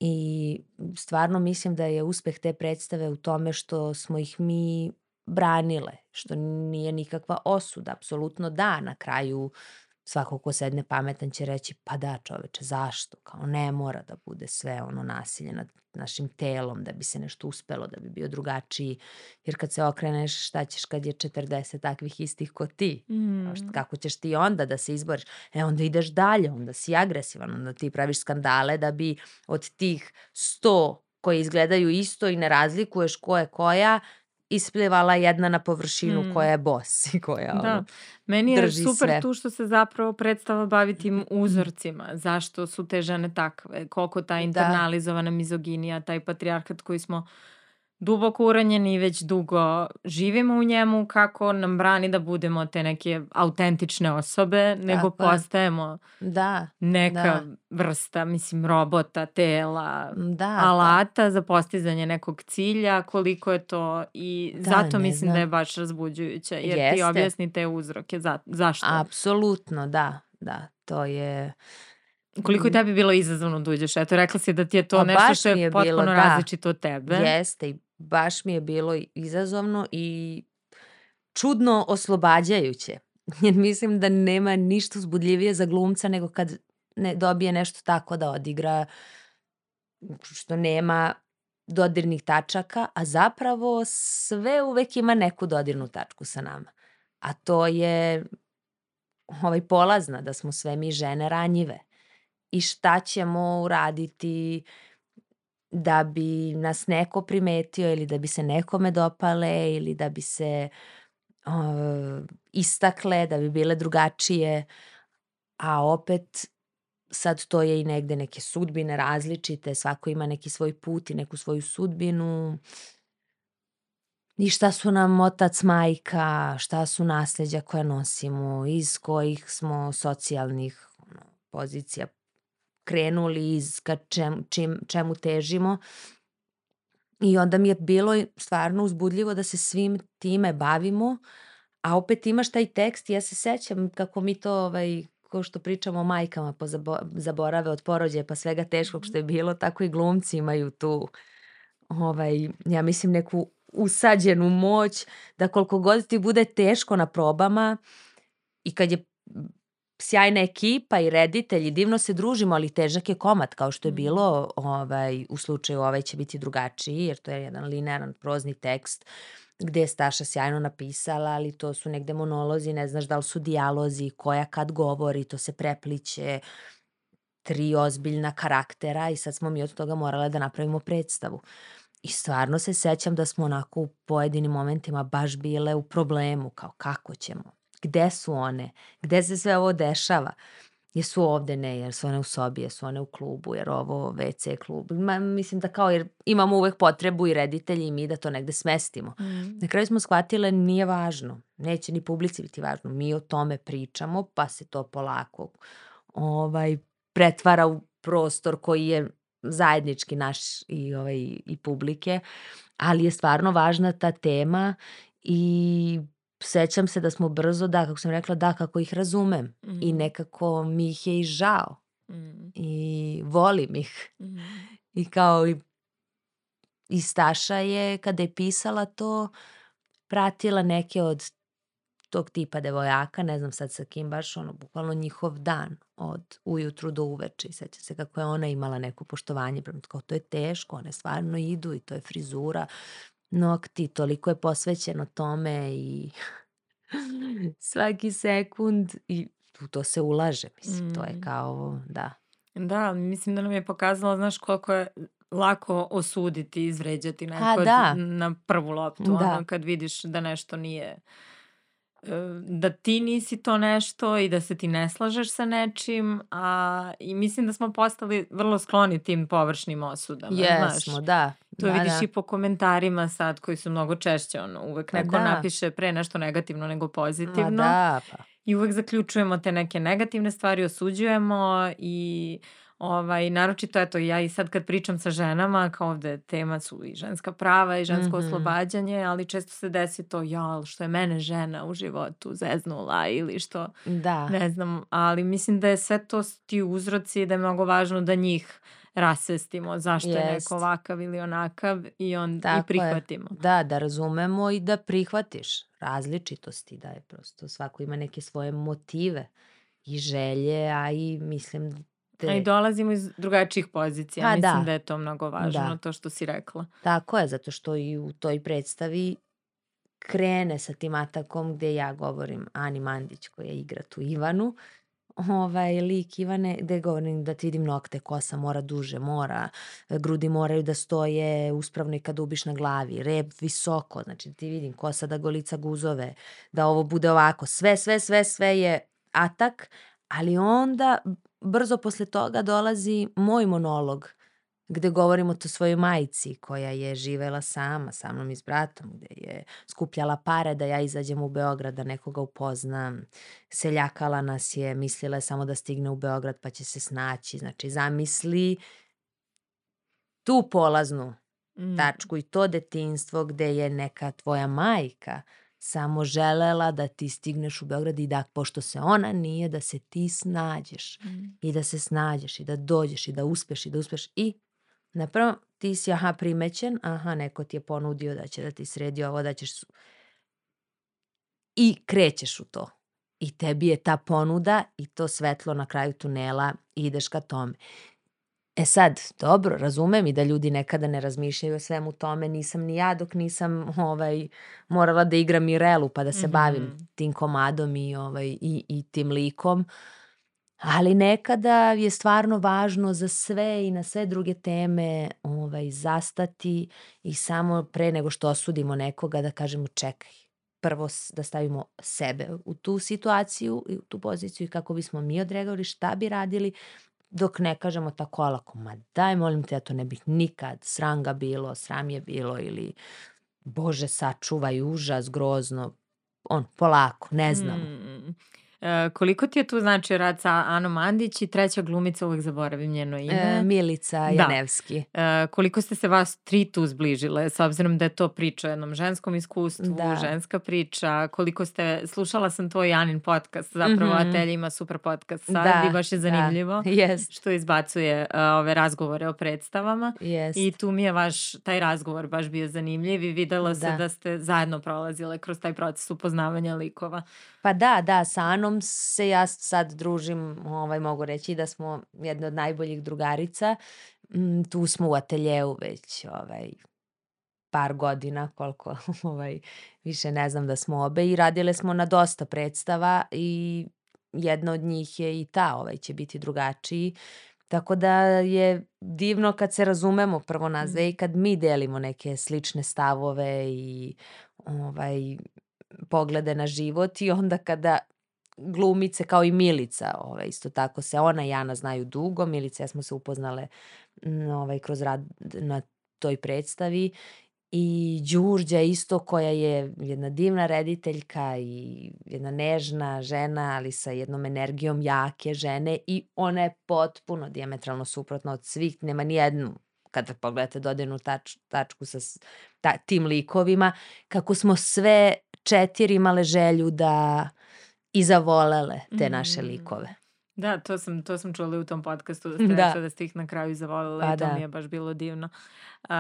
S2: I stvarno mislim da je uspeh te predstave u tome što smo ih mi branile, što nije nikakva osuda, apsolutno da, na kraju svako ko sedne pametan će reći pa da čoveče, zašto? Kao ne mora da bude sve ono nasilje nad našim telom da bi se nešto uspelo, da bi bio drugačiji, jer kad se okreneš šta ćeš kad je 40 takvih istih ko ti?
S1: Mm.
S2: Kako ćeš ti onda da se izboriš? E onda ideš dalje, onda si agresivan, onda ti praviš skandale da bi od tih 100 koji izgledaju isto i ne razlikuješ ko je koja, isplivala jedna na površinu
S1: Mm.
S2: koja je bos i koja
S1: Da,
S2: ono,
S1: meni je
S2: drži
S1: super
S2: sve.
S1: tu što se zapravo predstava bavi tim uzorcima, zašto su te žene takve, koliko ta
S2: Da,
S1: internalizovana mizoginija, taj patrijarhat koji smo duboko uranjeni i već dugo živimo u njemu, kako nam brani da budemo te neke autentične osobe, nego
S2: tako je.
S1: postajemo
S2: Da,
S1: neka
S2: da,
S1: vrsta, mislim, robota, tela,
S2: da, pa,
S1: alata za postizanje nekog cilja, koliko je to i
S2: da,
S1: zato mislim da je
S2: znam.
S1: baš razbuđujuće, jer ti
S2: Jeste,
S1: objasni te uzroke, za, zašto.
S2: apsolutno, da, da, to je,
S1: Koliko je tebi bilo izazovno da uđeš? Eto, rekla si da ti je to
S2: a
S1: nešto
S2: baš
S1: što je
S2: je bilo,
S1: potpuno
S2: da,
S1: različito od tebe.
S2: jeste i baš mi je bilo izazovno i čudno oslobađajuće. [LAUGHS] Jer mislim da nema ništa uzbudljivije za glumca nego kad ne dobije nešto tako da odigra što nema dodirnih tačaka, a zapravo sve uvek ima neku dodirnu tačku sa nama. A to je ovaj polazna da smo sve mi žene ranjive i šta ćemo uraditi da bi nas neko primetio ili da bi se nekome dopale ili da bi se uh, istakle, da bi bile drugačije, a opet sad to je i negde neke sudbine različite, svako ima neki svoj put i neku svoju sudbinu. I šta su nam otac, majka, šta su nasleđa koja nosimo, iz kojih smo socijalnih pozicija krenuli, iz ka čem, čim, čemu težimo. I onda mi je bilo stvarno uzbudljivo da se svim time bavimo, a opet imaš taj tekst, ja se sećam kako mi to, ovaj, ko što pričamo o majkama pozabo, zaborave od porođaja pa svega teškog što je bilo, tako i glumci imaju tu, ovaj, ja mislim, neku usađenu moć da koliko god ti bude teško na probama i kad je sjajna ekipa i reditelji, divno se družimo, ali težak je komad, kao što je bilo ovaj, u slučaju ovaj će biti drugačiji, jer to je jedan linearan prozni tekst gde je Staša sjajno napisala, ali to su negde monolozi, ne znaš da li su dijalozi, koja kad govori, to se prepliće, tri ozbiljna karaktera i sad smo mi od toga morale da napravimo predstavu. I stvarno se sećam da smo onako u pojedinim momentima baš bile u problemu, kao kako ćemo, gde su one, gde se sve ovo dešava, jesu ovde, ne, jer su one u sobi, jesu one u klubu, jer ovo WC klub. Ma, mislim da kao, jer imamo uvek potrebu i reditelji i mi da to negde smestimo.
S1: Mm.
S2: Na kraju smo shvatile nije važno, neće ni publici biti važno, mi o tome pričamo, pa se to polako ovaj, pretvara u prostor koji je zajednički naš i, ovaj, i publike, ali je stvarno važna ta tema i sećam se da smo brzo, da, kako sam rekla, da, kako ih razumem mm. i mhm. nekako mi ih je i žao mm. i volim ih. Mm. I kao i, i Staša je, kada je pisala to, pratila neke od tog tipa devojaka, ne znam sad sa kim baš, ono, bukvalno njihov dan od ujutru do uveče i seća se kako je ona imala neko poštovanje prema kao to je teško, one stvarno idu i to je frizura, nokti, toliko je posvećeno tome i [LAUGHS] svaki sekund i u to se ulaže, mislim, mm. to je mm. kao, da.
S1: Da, mislim da nam je pokazala, znaš koliko je lako osuditi, izvređati
S2: pa neko da.
S1: na prvu loptu, da. ono kad vidiš da nešto nije da ti nisi to nešto i da se ti ne slažeš sa nečim, a i mislim da smo postali vrlo skloni tim površnim osudama,
S2: Jesmo,
S1: znaš.
S2: da.
S1: To
S2: da,
S1: vidiš
S2: da.
S1: i po komentarima sad koji su mnogo češće, ono, uvek pa neko da. napiše pre nešto negativno nego pozitivno. Ma
S2: da, pa.
S1: I uvek zaključujemo te neke negativne stvari, osuđujemo i Ovaj, naročito, eto, ja i sad kad pričam sa ženama, kao ovde tema su i ženska prava i žensko mm -hmm. oslobađanje, ali često se desi to, ja, što je mene žena u životu zeznula ili što,
S2: da.
S1: ne znam, ali mislim da je sve to ti uzroci, da je mnogo važno da njih rasvestimo zašto Jest. je neko ovakav ili onakav i on Tako i prihvatimo.
S2: Je. Da, da razumemo i da prihvatiš različitosti, da je prosto svako ima neke svoje motive i želje, a i mislim
S1: te... A i dolazimo iz drugačijih pozicija. Pa, Mislim da. da je to mnogo važno, da. to što si rekla.
S2: Tako je, zato što i u toj predstavi krene sa tim atakom gde ja govorim Ani Mandić koja igra tu Ivanu, ovaj lik Ivane gde govorim da ti vidim nokte, kosa mora duže, mora, grudi moraju da stoje uspravno i kad ubiš na glavi, rep visoko, znači ti vidim kosa da golica guzove, da ovo bude ovako, sve, sve, sve, sve je atak, ali onda brzo posle toga dolazi moj monolog gde govorim o to svojoj majici koja je živela sama, sa mnom i s bratom, gde je skupljala pare da ja izađem u Beograd, da nekoga upoznam. Seljakala nas je, mislila je samo da stigne u Beograd pa će se snaći. Znači, zamisli tu polaznu mm. tačku i to detinstvo gde je neka tvoja majka samo želela da ti stigneš u Beograd i da, pošto se ona nije, da se ti snađeš mm. i da se snađeš i da dođeš i da uspeš i da uspeš i na prvom ti si aha primećen, aha neko ti je ponudio da će da ti sredi ovo, da ćeš i krećeš u to. I tebi je ta ponuda i to svetlo na kraju tunela i ideš ka tome. E sad, dobro, razumem i da ljudi nekada ne razmišljaju o svemu tome, nisam ni ja dok nisam ovaj, morala da igram Mirelu pa da se mm -hmm. bavim tim komadom i, ovaj, i, i tim likom. Ali nekada je stvarno važno za sve i na sve druge teme ovaj, zastati i samo pre nego što osudimo nekoga da kažemo čekaj, prvo da stavimo sebe u tu situaciju i u tu poziciju i kako bismo mi odreagovali, šta bi radili, dok ne kažemo tako olako, ma daj molim te, ja to ne bih nikad, sram ga bilo, sram je bilo ili bože sačuvaj, užas, grozno, on, polako, ne znam. Mm.
S1: E, koliko ti je tu znači rad sa Anom Mandić i treća glumica, uvek zaboravim njeno ime.
S2: E, Milica da. Janevski.
S1: E, koliko ste se vas tri tu zbližile, s obzirom da je to priča o jednom ženskom iskustvu, da. ženska priča, koliko ste, slušala sam tvoj Janin podcast, zapravo mm -hmm. Atelja ima super podcast sad da, i baš je da. zanimljivo
S2: da. yes.
S1: što izbacuje uh, ove razgovore o predstavama
S2: yes.
S1: i tu mi je vaš, taj razgovor baš bio zanimljiv i videla da. se da ste zajedno prolazile kroz taj proces upoznavanja likova.
S2: Pa da, da, sa Anom se ja sad družim, ovaj, mogu reći da smo jedne od najboljih drugarica. Mm, tu smo u ateljeu već ovaj, par godina, koliko [LAUGHS] ovaj, više ne znam da smo obe i radile smo na dosta predstava i jedna od njih je i ta, ovaj će biti drugačiji. Tako da je divno kad se razumemo prvo nas dve i kad mi delimo neke slične stavove i ovaj, poglede na život i onda kada glumice kao i Milica, ovaj, isto tako se ona i Ana znaju dugo, Milica ja smo se upoznale ovaj, kroz rad na toj predstavi. I Đurđa isto koja je jedna divna rediteljka i jedna nežna žena, ali sa jednom energijom jake žene. I ona je potpuno diametralno suprotna od svih, nema ni jednu kada pogledate dodenu tač, tačku sa ta, tim likovima, kako smo sve četiri imale želju da i zavolele te naše mm. likove.
S1: Da, to sam, to sam čula u tom podcastu da [LAUGHS] ste da. rekla da ste ih na kraju zavolila pa, i to da. mi je baš bilo divno. Uh,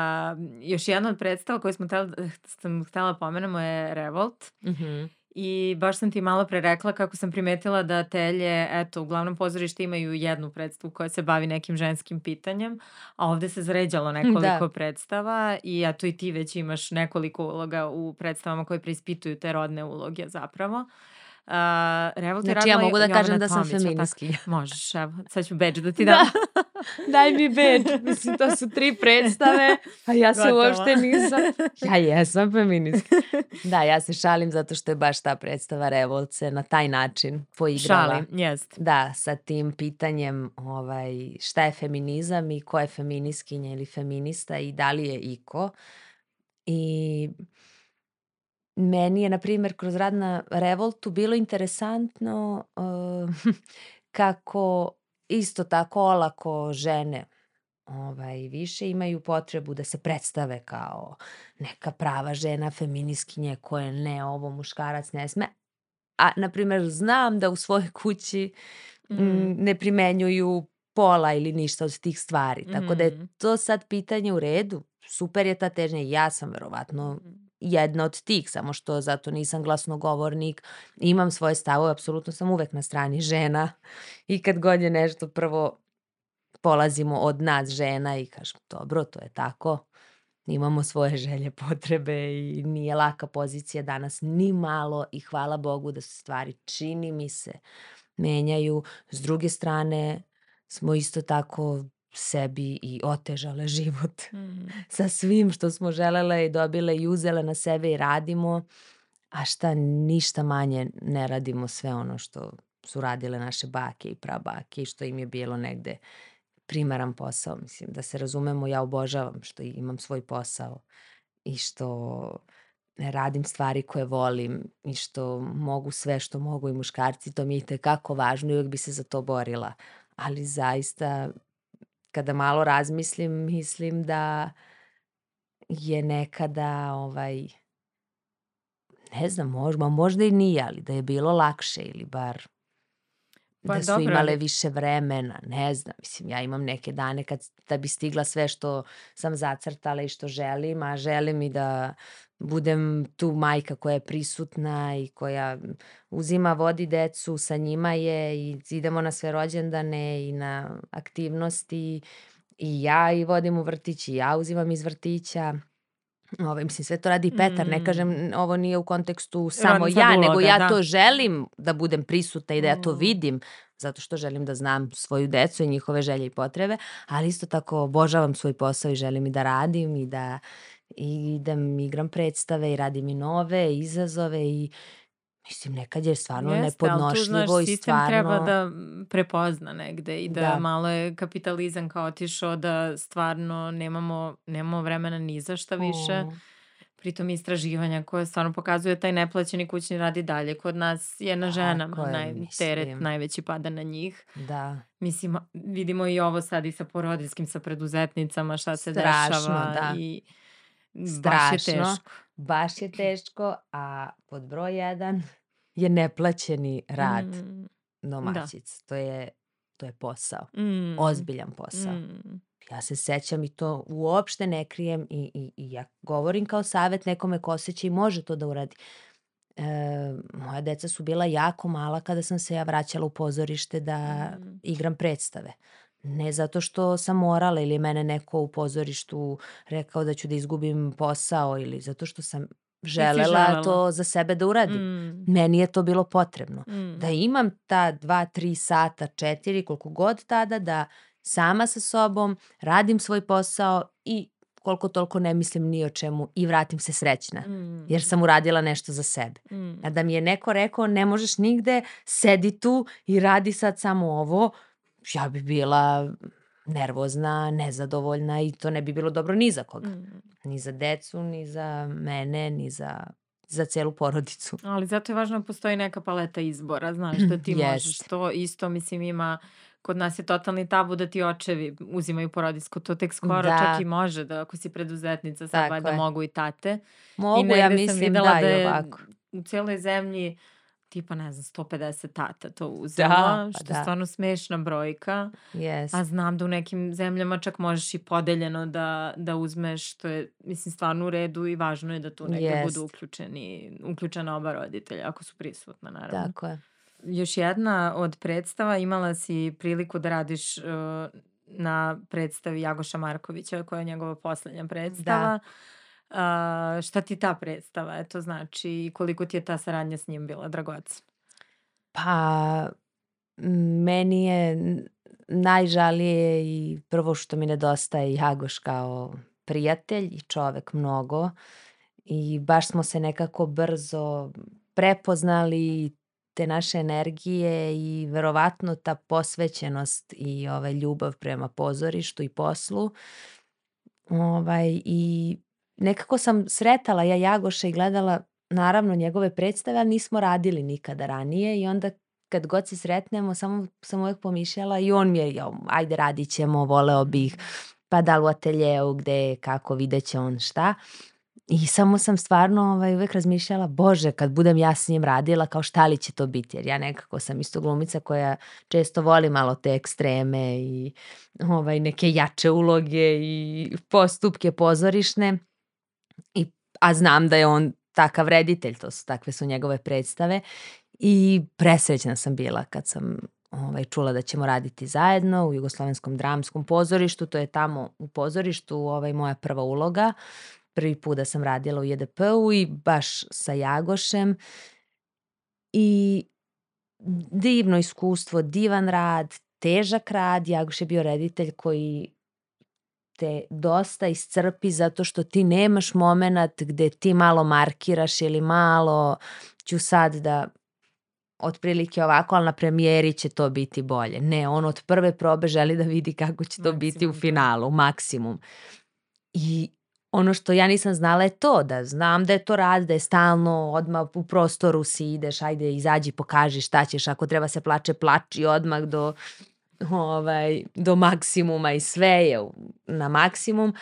S1: još jedna od predstava koju smo sam htjela pomenemo je Revolt. Mm -hmm. I baš sam ti malo pre rekla kako sam primetila da telje, eto, u glavnom pozorištu imaju jednu predstavu koja se bavi nekim ženskim pitanjem, a ovde se zređalo [LAUGHS] nekoliko da. predstava i eto i ti već imaš nekoliko uloga u predstavama koje preispituju te rodne uloge zapravo. Uh,
S2: Uh, Revolt znači ja mogu da kažem da sam feministkinja. [LAUGHS]
S1: Možeš, evo, sad ću beđ da ti dam.
S2: Da. [LAUGHS] Daj mi beđ. Mislim, to su tri predstave, [LAUGHS] a ja se Gotovo. uopšte nisam. Ja jesam feministkinja. Da, ja se šalim zato što je baš ta predstava Revolt se na taj način poigrala.
S1: Šalim, jest.
S2: Da, sa tim pitanjem ovaj, šta je feminizam i ko je feminiskinja ili feminista i da li je iko. I Meni je, na primjer, kroz rad na Revoltu bilo interesantno uh, [LAUGHS] kako isto tako olako žene ovaj, više imaju potrebu da se predstave kao neka prava žena, feminiskinje koje ne, ovo muškarac ne sme. A, na primjer, znam da u svojoj kući mm. ne primenjuju pola ili ništa od tih stvari. Tako da je mm. to sad pitanje u redu. Super je ta težnja. Ja sam verovatno mm jedna od tih, samo što zato nisam glasnogovornik, imam svoje stavove, apsolutno sam uvek na strani žena. I kad god je nešto prvo polazimo od nas žena i kažem dobro, to je tako, imamo svoje želje, potrebe i nije laka pozicija danas ni malo i hvala Bogu da se stvari čini mi se menjaju. S druge strane smo isto tako sebi i otežale život [LAUGHS] mm. sa svim što smo želele i dobile i uzele na sebe i radimo, a šta ništa manje ne radimo sve ono što su radile naše bake i prabake i što im je bilo negde primaran posao. Mislim, da se razumemo, ja obožavam što imam svoj posao i što radim stvari koje volim i što mogu sve što mogu i muškarci, to mi je tekako važno i uvijek bi se za to borila. Ali zaista kada malo razmislim, mislim da je nekada ovaj ne znam, možda, možda i nije, ali da je bilo lakše ili bar pa, da su dobro, imale više vremena, ne znam, mislim, ja imam neke dane kad da bi stigla sve što sam zacrtala i što želim, a želim i da budem tu majka koja je prisutna i koja uzima, vodi decu, sa njima je i idemo na sve rođendane i na aktivnosti i ja i vodim u vrtić i ja uzimam iz vrtića. Ovaj, mislim, sve to radi i Petar, mm. ne kažem, ovo nije u kontekstu samo ja, uloga, nego ja da. to želim da budem prisutna i da ja to mm. vidim, zato što želim da znam svoju decu i njihove želje i potrebe, ali isto tako obožavam svoj posao i želim i da radim i da i da igram predstave i radim i nove izazove i Mislim, nekad je stvarno Jeste, nepodnošljivo tu, znaš, i stvarno...
S1: treba da prepozna negde i da, da. malo je kapitalizam kao otišao da stvarno nemamo, nemamo vremena ni za šta više. Oh. Pritom istraživanja koje stvarno pokazuje taj neplaćeni kućni rad i dalje. Kod nas je na ženama je, naj, teret najveći pada na njih.
S2: Da.
S1: Mislim, vidimo i ovo sad i sa porodiljskim, sa preduzetnicama, šta se Strašno, dešava. Da. I
S2: Strašno. Baš je teško. Baš je [LAUGHS] teško, a pod broj jedan [LAUGHS] je neplaćeni rad mm. domaćic. Da. To je to je posao. Mm. Ozbiljan posao. Mm. Ja se sećam i to uopšte ne krijem i, i, i ja govorim kao savet nekome ko osjeća i može to da uradi. E, moja deca su bila jako mala kada sam se ja vraćala u pozorište da mm. igram predstave. Ne zato što sam morala ili mene neko u pozorištu rekao da ću da izgubim posao ili zato što sam želela, želela. to za sebe da uradim. Mm. Meni je to bilo potrebno. Mm. Da imam ta dva, tri sata, četiri, koliko god tada, da sama sa sobom radim svoj posao i koliko toliko ne mislim ni o čemu i vratim se srećna. Mm. Jer sam uradila nešto za sebe. Mm. A da mi je neko rekao ne možeš nigde, sedi tu i radi sad samo ovo, ja bi bila nervozna, nezadovoljna i to ne bi bilo dobro ni za koga.
S1: Mm.
S2: Ni za decu, ni za mene, ni za, za celu porodicu.
S1: Ali zato je važno da postoji neka paleta izbora, znaš, da ti možeš
S2: Jest.
S1: to isto, mislim ima, kod nas je totalni tabu da ti očevi uzimaju porodisko, to tek skoro
S2: Da.
S1: čak i može, da ako si preduzetnica, sad
S2: Tako
S1: valjda
S2: je.
S1: mogu i tate.
S2: Mogu,
S1: I
S2: ja mislim da,
S1: da je
S2: ovako.
S1: u cijeloj zemlji tipa, ne znam, 150 tata to uzelo,
S2: Da, pa
S1: što je
S2: da.
S1: stvarno smešna brojka.
S2: Yes.
S1: A znam da u nekim zemljama čak možeš i podeljeno da, da uzmeš, što je, mislim, stvarno u redu i važno je da tu negde
S2: Jest.
S1: budu uključeni, uključena oba roditelja, ako su prisutna, naravno.
S2: Tako je.
S1: Još jedna od predstava, imala si priliku da radiš uh, na predstavi Jagoša Markovića, koja je njegova poslednja predstava. Uh, šta ti ta predstava, eto znači, koliko ti je ta saradnja s njim bila dragocena?
S2: Pa, meni je najžalije i prvo što mi nedostaje Jagoš kao prijatelj i čovek mnogo i baš smo se nekako brzo prepoznali te naše energije i verovatno ta posvećenost i ovaj ljubav prema pozorištu i poslu. Ovaj, I nekako sam sretala ja Jagoša i gledala naravno njegove predstave, ali nismo radili nikada ranije i onda kad god se sretnemo, samo sam uvek pomišljala i on mi je, "Jo, ajde radit ćemo, voleo bih, pa da li u ateljeu, gde, kako, vidjet će on šta. I samo sam stvarno ovaj, uvek razmišljala, bože, kad budem ja s njim radila, kao šta li će to biti, jer ja nekako sam isto glumica koja često voli malo te ekstreme i ovaj, neke jače uloge i postupke pozorišne, a znam da je on takav reditelj, to su, takve su njegove predstave i presrećna sam bila kad sam ovaj, čula da ćemo raditi zajedno u Jugoslovenskom dramskom pozorištu, to je tamo u pozorištu ovaj, moja prva uloga, prvi put da sam radila u JDP-u i baš sa Jagošem. I divno iskustvo, divan rad, težak rad, Jagoš je bio reditelj koji te dosta iscrpi zato što ti nemaš moment gde ti malo markiraš ili malo ću sad da otprilike ovako, ali na premijeri će to biti bolje. Ne, on od prve probe želi da vidi kako će to biti u
S1: Maksimum, da.
S2: finalu, maksimum. I ono što ja nisam znala je to, da znam da je to rad, da je stalno odmah u prostoru si ideš, ajde izađi, pokaži šta ćeš, ako treba se plače, plači odmah do, ovaj, do maksimuma i sve je na maksimum,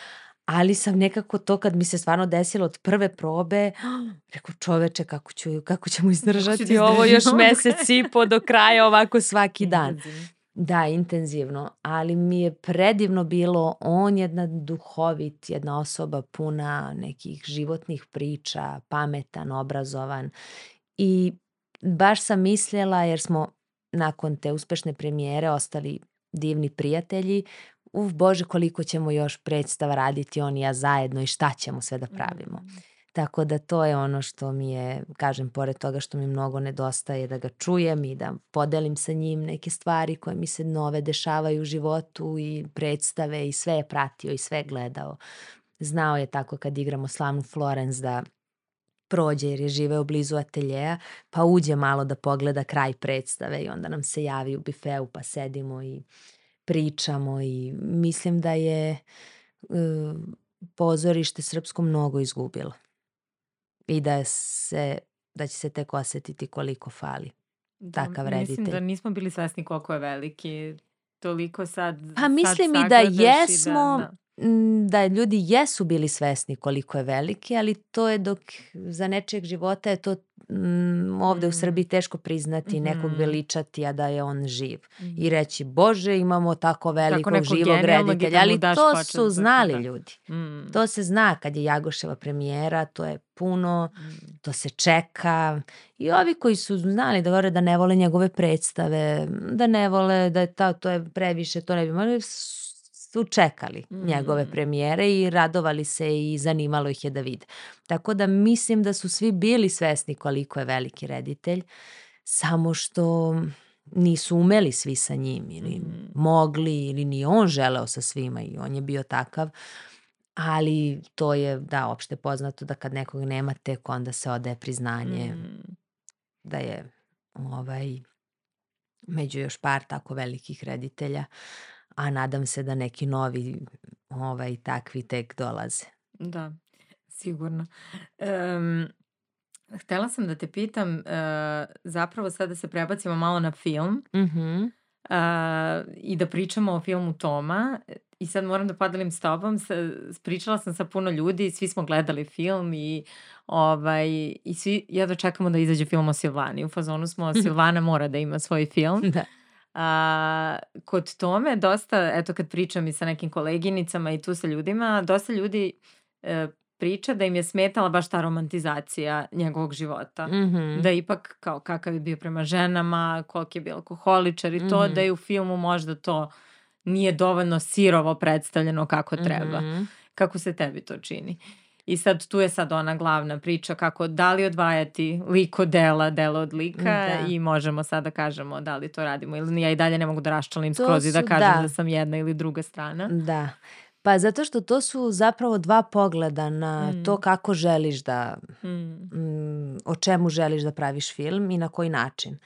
S2: ali sam nekako to kad mi se stvarno desilo od prve probe, [GASPS] rekao čoveče kako, ću, kako ćemo izdržati
S1: da
S2: ovo još
S1: do kraja?"
S2: mesec i po do kraja ovako svaki dan. Da, intenzivno, ali mi je predivno bilo, on je jedna duhovit, jedna osoba puna nekih životnih priča, pametan, obrazovan i baš sam mislila, jer smo nakon te uspešne premijere ostali divni prijatelji, uf Bože koliko ćemo još predstava raditi on i ja zajedno i šta ćemo sve da pravimo.
S1: Mm.
S2: Tako da to je ono što mi je, kažem, pored toga što mi mnogo nedostaje da ga čujem i da podelim sa njim neke stvari koje mi se nove dešavaju u životu i predstave i sve je pratio i sve je gledao. Znao je tako kad igramo slavnu Florence da prođe jer je živeo blizu ateljeja, pa uđe malo da pogleda kraj predstave i onda nam se javi u bifeu pa sedimo i pričamo i mislim da je e, pozorište srpsko mnogo izgubilo i da se da će se tek osetiti koliko fali.
S1: Da,
S2: Takav
S1: Mislim
S2: reditelj.
S1: da nismo bili svesni koliko je veliki. Toliko sad
S2: Pa
S1: sad
S2: mislim i da
S1: sagledaš i
S2: jesmo,
S1: da,
S2: m, da ljudi jesu bili svesni koliko je veliki, ali to je dok za nečijeg života je to mm, ovde u
S1: Mm.
S2: Srbiji teško priznati, nekog
S1: Mhm.
S2: veličati, a da je on živ.
S1: da.
S2: I reći, Bože, imamo tako velikog
S1: nekog
S2: živog reditelja, ali to su znali
S1: da.
S2: ljudi.
S1: Mm,
S2: To se zna kad je Jagoševa premijera, to je puno,
S1: mm.
S2: to se čeka. I ovi koji su znali da govore da ne vole njegove predstave, da ne vole, da je ta, to je previše, to ne bi mogli, s- su čekali njegove
S1: Mm.
S2: premijere i radovali se i zanimalo ih je da vide. Tako da mislim da su svi bili svesni koliko je veliki reditelj, samo što nisu umeli svi sa njim ili
S1: Mm.
S2: mogli ili ni on želeo sa svima i on je bio takav. Ali to je, da, opšte poznato da kad nekog nema tek onda se odaje priznanje
S1: Mm.
S2: da je ovaj, među još par tako velikih reditelja. A nadam se da neki novi ovaj, takvi tek dolaze.
S1: Da, sigurno. Um, htela sam da te pitam, uh, zapravo sada da se prebacimo malo na film
S2: Mm -hmm.
S1: uh, i da pričamo o filmu Toma. I sad moram da podelim s tobom, sa, pričala sam sa puno ljudi, svi smo gledali film i, ovaj, i svi jedno čekamo da izađe film o Silvani. U fazonu smo, [LAUGHS] Silvana mora da ima svoj film.
S2: Da.
S1: A, kod tome dosta, eto kad pričam i sa nekim koleginicama i tu sa ljudima, dosta ljudi e, priča da im je smetala baš ta romantizacija njegovog života.
S2: Mm -hmm.
S1: Da ipak kao kakav je bio prema ženama, koliko je bio alkoholičar i to, mm -hmm. da je u filmu možda to nije dovoljno sirovo predstavljeno kako treba. Mm -hmm. Kako se tebi to čini? I sad tu je sad ona glavna priča kako da li odvajati lik od dela, delo od lika da. i možemo sad da kažemo da li to radimo ili ja i dalje ne mogu da raščalim skroz i da kažem da. da sam jedna ili druga strana.
S2: Da. Pa zato što to su zapravo dva pogleda na mm. to kako želiš da, mm. Mm, o čemu želiš da praviš film i na koji način.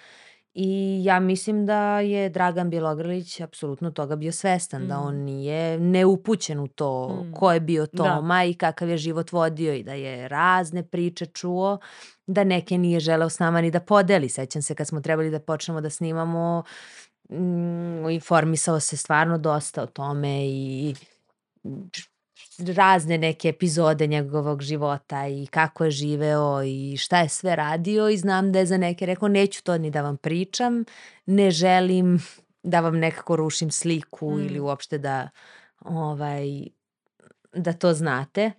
S2: I ja mislim da je Dragan Bjelogrlić apsolutno toga bio svestan, mm. da on nije neupućen u to mm. ko je bio da. Toma da. i kakav je život vodio i da je razne priče čuo, da neke nije želeo s nama ni da podeli. Sećam se kad smo trebali da počnemo da snimamo, mm, informisao se stvarno dosta o tome i razne neke epizode njegovog života i kako je živeo i šta je sve radio i znam da je za neke rekao neću to ni da vam pričam, ne želim da vam nekako rušim sliku mm. ili uopšte da ovaj da to znate.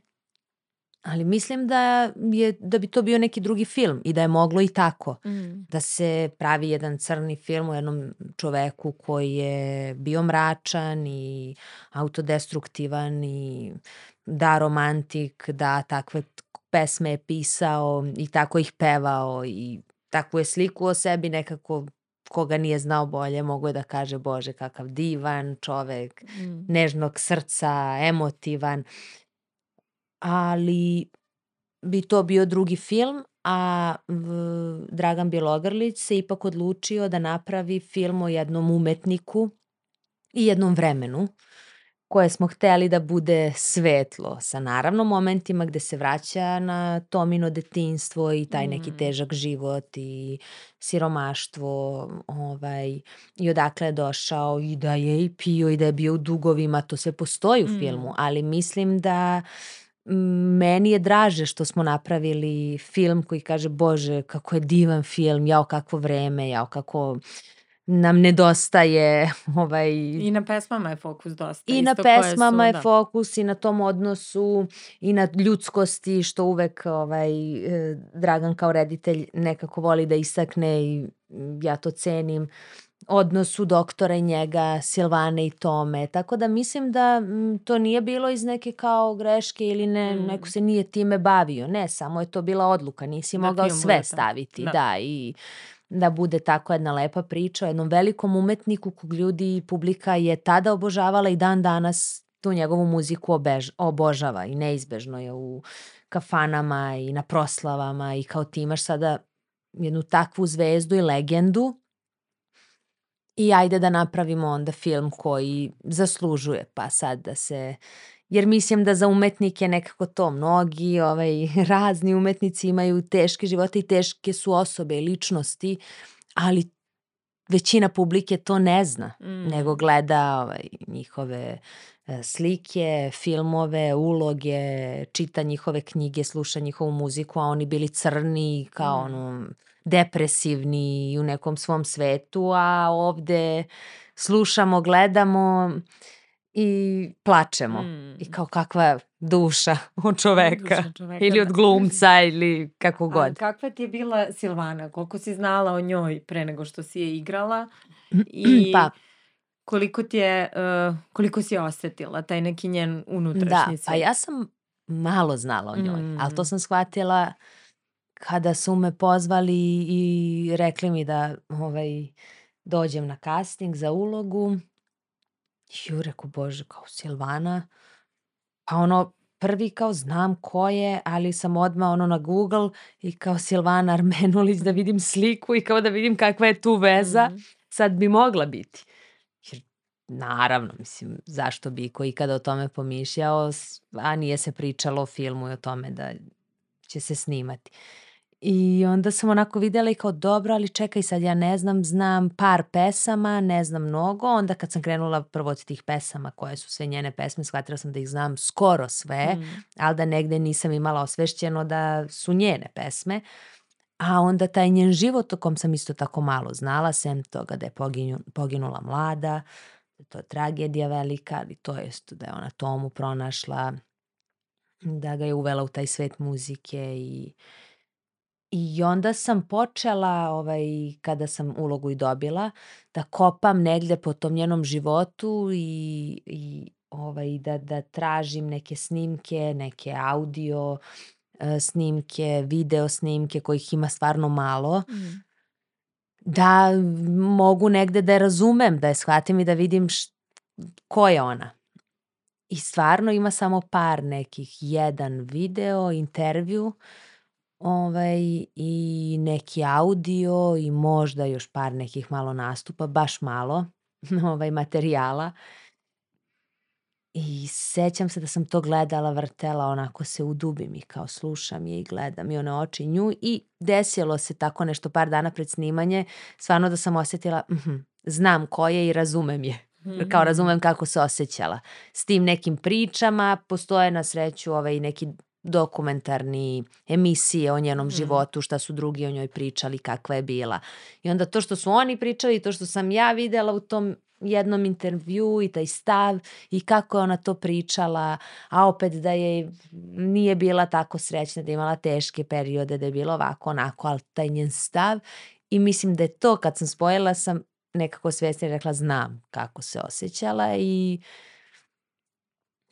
S2: Ali mislim da, je, da bi to bio neki drugi film i da je moglo i tako. Mm. Da se pravi jedan crni film o jednom čoveku koji je bio mračan i autodestruktivan i da romantik, da takve pesme je pisao i tako ih pevao i takvu je sliku o sebi nekako koga nije znao bolje, mogu je da kaže Bože kakav divan čovek, mm. nežnog srca, emotivan ali bi to bio drugi film, a Dragan Bjelogrlić se ipak odlučio da napravi film o jednom umetniku i jednom vremenu koje smo hteli da bude svetlo, sa naravno momentima gde se vraća na Tomino detinstvo i taj neki mm. težak život i siromaštvo ovaj, i odakle je došao i da je i pio i da je bio u dugovima, to sve postoji u mm. filmu, ali mislim da meni je draže što smo napravili film koji kaže bože kako je divan film, jao kakvo vreme, jao kako nam nedostaje [LAUGHS] ovaj
S1: i na pesmama je fokus dosta
S2: i na pesmama su, je da. fokus i na tom odnosu i na ljudskosti što uvek ovaj e, Dragan kao reditelj nekako voli da istakne i ja to cenim odnosu doktora i njega, Silvane i Tome. Tako da mislim da m, to nije bilo iz neke kao greške ili ne, mm. neko se nije time bavio. Ne, samo je to bila odluka. Nisi da mogao sve staviti. Da. da, i da bude tako jedna lepa priča o jednom velikom umetniku kog ljudi i publika je tada obožavala i dan danas tu njegovu muziku obež, obožava i neizbežno je u kafanama i na proslavama i kao ti imaš sada jednu takvu zvezdu i legendu i ajde da napravimo onda film koji zaslužuje, pa sad da se jer mislim da za umetnike nekako to mnogi ovaj, [LAUGHS] razni umetnici imaju teške živote i teške su osobe i ličnosti, ali većina publike to ne zna, mm. nego gleda ovaj, njihove slike, filmove, uloge, čita njihove knjige, sluša njihovu muziku, a oni bili crni kao mm. ono depresivni u nekom svom svetu, a ovde slušamo, gledamo i plačemo. Mm. I kao kakva duša [LAUGHS] od čoveka. Duša čoveka ili od da. glumca [LAUGHS] ili kako god. A
S1: kakva ti je bila Silvana? Koliko si znala o njoj pre nego što si je igrala? I pa, koliko ti je, uh, koliko si osetila taj neki njen unutrašnji da, svet?
S2: Da, a ja sam malo znala o njoj, mm. ali to sam shvatila kada su me pozvali i rekli mi da ovaj, dođem na casting za ulogu, ju reku, bože, kao Silvana, pa ono, prvi kao znam ko je, ali sam odmah ono na Google i kao Silvana Armenulić da vidim sliku i kao da vidim kakva je tu veza, mm. sad bi mogla biti. Naravno, mislim, zašto bi ko ikada o tome pomišljao, a nije se pričalo o filmu i o tome da će se snimati. I onda sam onako videla i kao dobro, ali čekaj sad, ja ne znam, znam par pesama, ne znam mnogo. Onda kad sam krenula prvo od tih pesama koje su sve njene pesme, shvatila sam da ih znam skoro sve, mm. ali da negde nisam imala osvešćeno da su njene pesme. A onda taj njen život o kom sam isto tako malo znala, sem toga da je poginu, poginula mlada, da to je tragedija velika, ali to je da je ona Tomu pronašla, da ga je uvela u taj svet muzike i I onda sam počela, ovaj, kada sam ulogu i dobila, da kopam negde po tom njenom životu i, i ovaj, da, da tražim neke snimke, neke audio e, snimke, video snimke kojih ima stvarno malo. Mm. Da mogu negde da je razumem, da je shvatim i da vidim š, ko je ona. I stvarno ima samo par nekih, jedan video, intervju, uh, Ovaj, i neki audio i možda još par nekih malo nastupa, baš malo [LAUGHS] ovaj, materijala. I sećam se da sam to gledala, vrtela, onako se udubim i kao slušam je i gledam i one oči nju i desilo se tako nešto par dana pred snimanje, stvarno da sam osetila, mm -hmm, znam ko je i razumem je. Kao razumem kako se osjećala. S tim nekim pričama postoje na sreću ovaj, neki dokumentarni emisije o njenom mm. životu, šta su drugi o njoj pričali, kakva je bila. I onda to što su oni pričali, to što sam ja videla u tom jednom intervju i taj stav i kako je ona to pričala, a opet da je nije bila tako srećna, da je imala teške periode, da je bilo ovako, onako, ali taj njen stav i mislim da je to kad sam spojila sam nekako svjesno rekla znam kako se osjećala i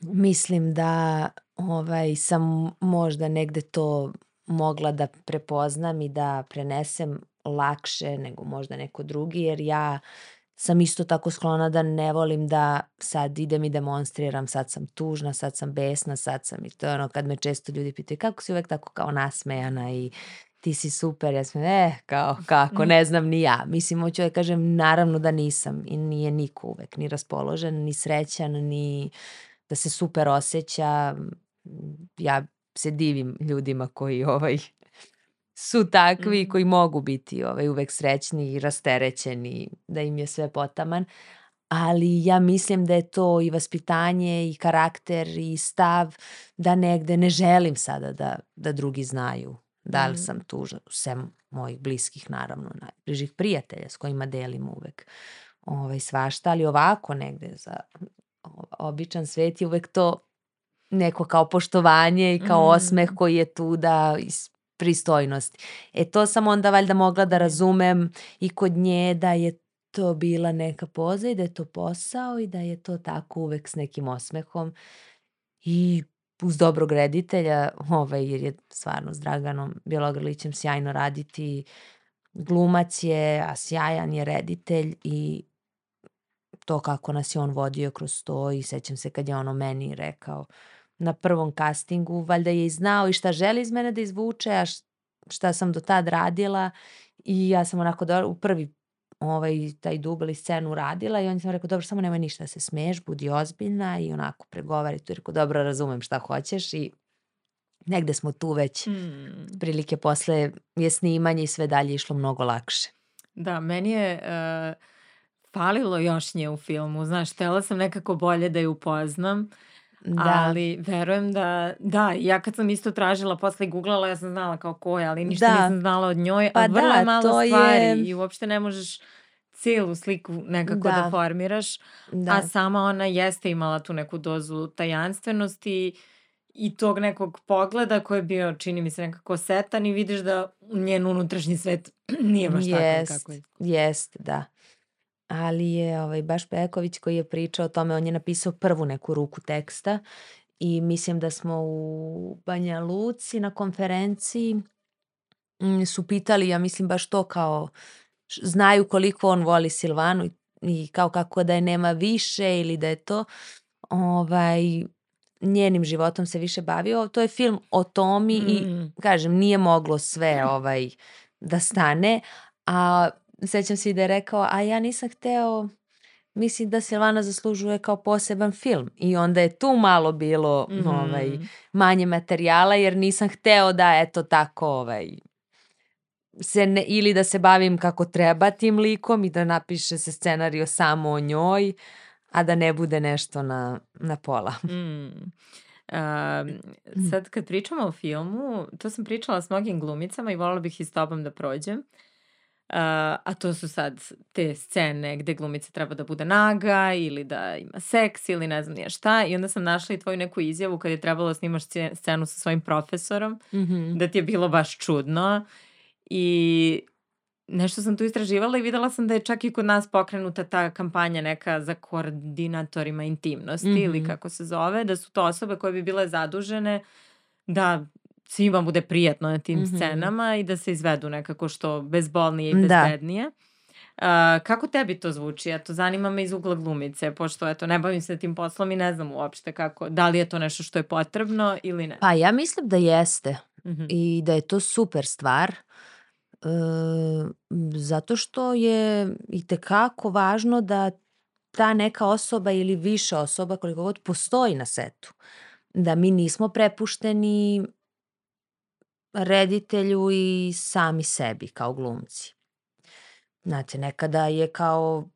S2: mislim da ovaj, sam možda negde to mogla da prepoznam i da prenesem lakše nego možda neko drugi, jer ja sam isto tako sklona da ne volim da sad idem i demonstriram, sad sam tužna, sad sam besna, sad sam i to je ono kad me često ljudi pitaju kako si uvek tako kao nasmejana i ti si super, ja sam, eh, kao, kako, ne znam ni ja. Mislim, hoću da kažem, naravno da nisam i nije niko uvek ni raspoložen, ni srećan, ni da se super osjeća ja se divim ljudima koji ovaj su takvi mm. koji mogu biti ovaj uvek srećni i rasterećeni da im je sve potaman ali ja mislim da je to i vaspitanje i karakter i stav da negde ne želim sada da, da drugi znaju da li mm. sam tu sem mojih bliskih naravno najbližih prijatelja s kojima delim uvek ovaj, svašta ali ovako negde za običan svet je uvek to neko kao poštovanje i kao mm. osmeh koji je tu da iz pristojnosti. E to sam onda valjda mogla da razumem i kod nje da je to bila neka poza i da je to posao i da je to tako uvek s nekim osmehom i uz dobrog reditelja, ovaj, jer je stvarno s Draganom Bjelogrlićem sjajno raditi, glumac je, a sjajan je reditelj i to kako nas je on vodio kroz to i sećam se kad je ono meni rekao na prvom castingu, valjda je i znao i šta želi iz mene da izvuče, a šta sam do tad radila i ja sam onako do, u prvi ovaj, taj dub ili scenu radila i on sam rekao, dobro, samo nemoj ništa da se smeješ, budi ozbiljna i onako pregovari tu. Rekao, dobro, razumem šta hoćeš i negde smo tu već mm. prilike posle je snimanje i sve dalje išlo mnogo lakše.
S1: Da, meni je uh, falilo još nje u filmu, znaš, htela sam nekako bolje da je upoznam Da. Ali verujem da, da, ja kad sam isto tražila, posle googlala, ja sam znala kao ko je, ali ništa da. nisam znala od njoj, pa a vrlo da, malo stvari je... i uopšte ne možeš celu sliku nekako da, da formiraš, da. a sama ona jeste imala tu neku dozu tajanstvenosti i tog nekog pogleda koji je bio, čini mi se, nekako setan i vidiš da njen unutrašnji svet [CLEARS THROAT] nije baš tako kako je.
S2: Jest, da ali je ovaj, baš Peković koji je pričao o tome, on je napisao prvu neku ruku teksta i mislim da smo u Banja Luci na konferenciji mm, su pitali, ja mislim baš to kao znaju koliko on voli Silvanu i, i kao kako da je nema više ili da je to ovaj, njenim životom se više bavio. To je film o Tomi mm. i kažem nije moglo sve ovaj da stane, a sećam se i da je rekao, a ja nisam hteo mislim da Silvana zaslužuje kao poseban film i onda je tu malo bilo mm -hmm. ovaj, manje materijala jer nisam hteo da eto tako ovaj, se ne, ili da se bavim kako treba tim likom i da napiše se scenario samo o njoj, a da ne bude nešto na, na pola.
S1: Mm. Um, sad kad pričamo o filmu, to sam pričala s mnogim glumicama i volila bih i s tobom da prođem. Uh, a to su sad te scene gde glumica treba da bude naga ili da ima seks ili ne znam nije šta i onda sam našla i tvoju neku izjavu kad je trebalo da snimaš scenu sa svojim profesorom mm -hmm. da ti je bilo baš čudno i nešto sam tu istraživala i videla sam da je čak i kod nas pokrenuta ta kampanja neka za koordinatorima intimnosti mm -hmm. ili kako se zove, da su to osobe koje bi bile zadužene da svima bude prijatno na tim mm -hmm. scenama i da se izvedu nekako što bezbolnije i da. bezbednije. Da. Uh, kako tebi to zvuči? Eto, zanima me iz ugla glumice, pošto eto, ne bavim se tim poslom i ne znam uopšte kako, da li je to nešto što je potrebno ili ne.
S2: Pa ja mislim da jeste mm -hmm. i da je to super stvar. E, zato što je i tekako važno da ta neka osoba ili više osoba koliko god postoji na setu. Da mi nismo prepušteni reditelju i sami sebi kao glumci. Znate, nekada je kao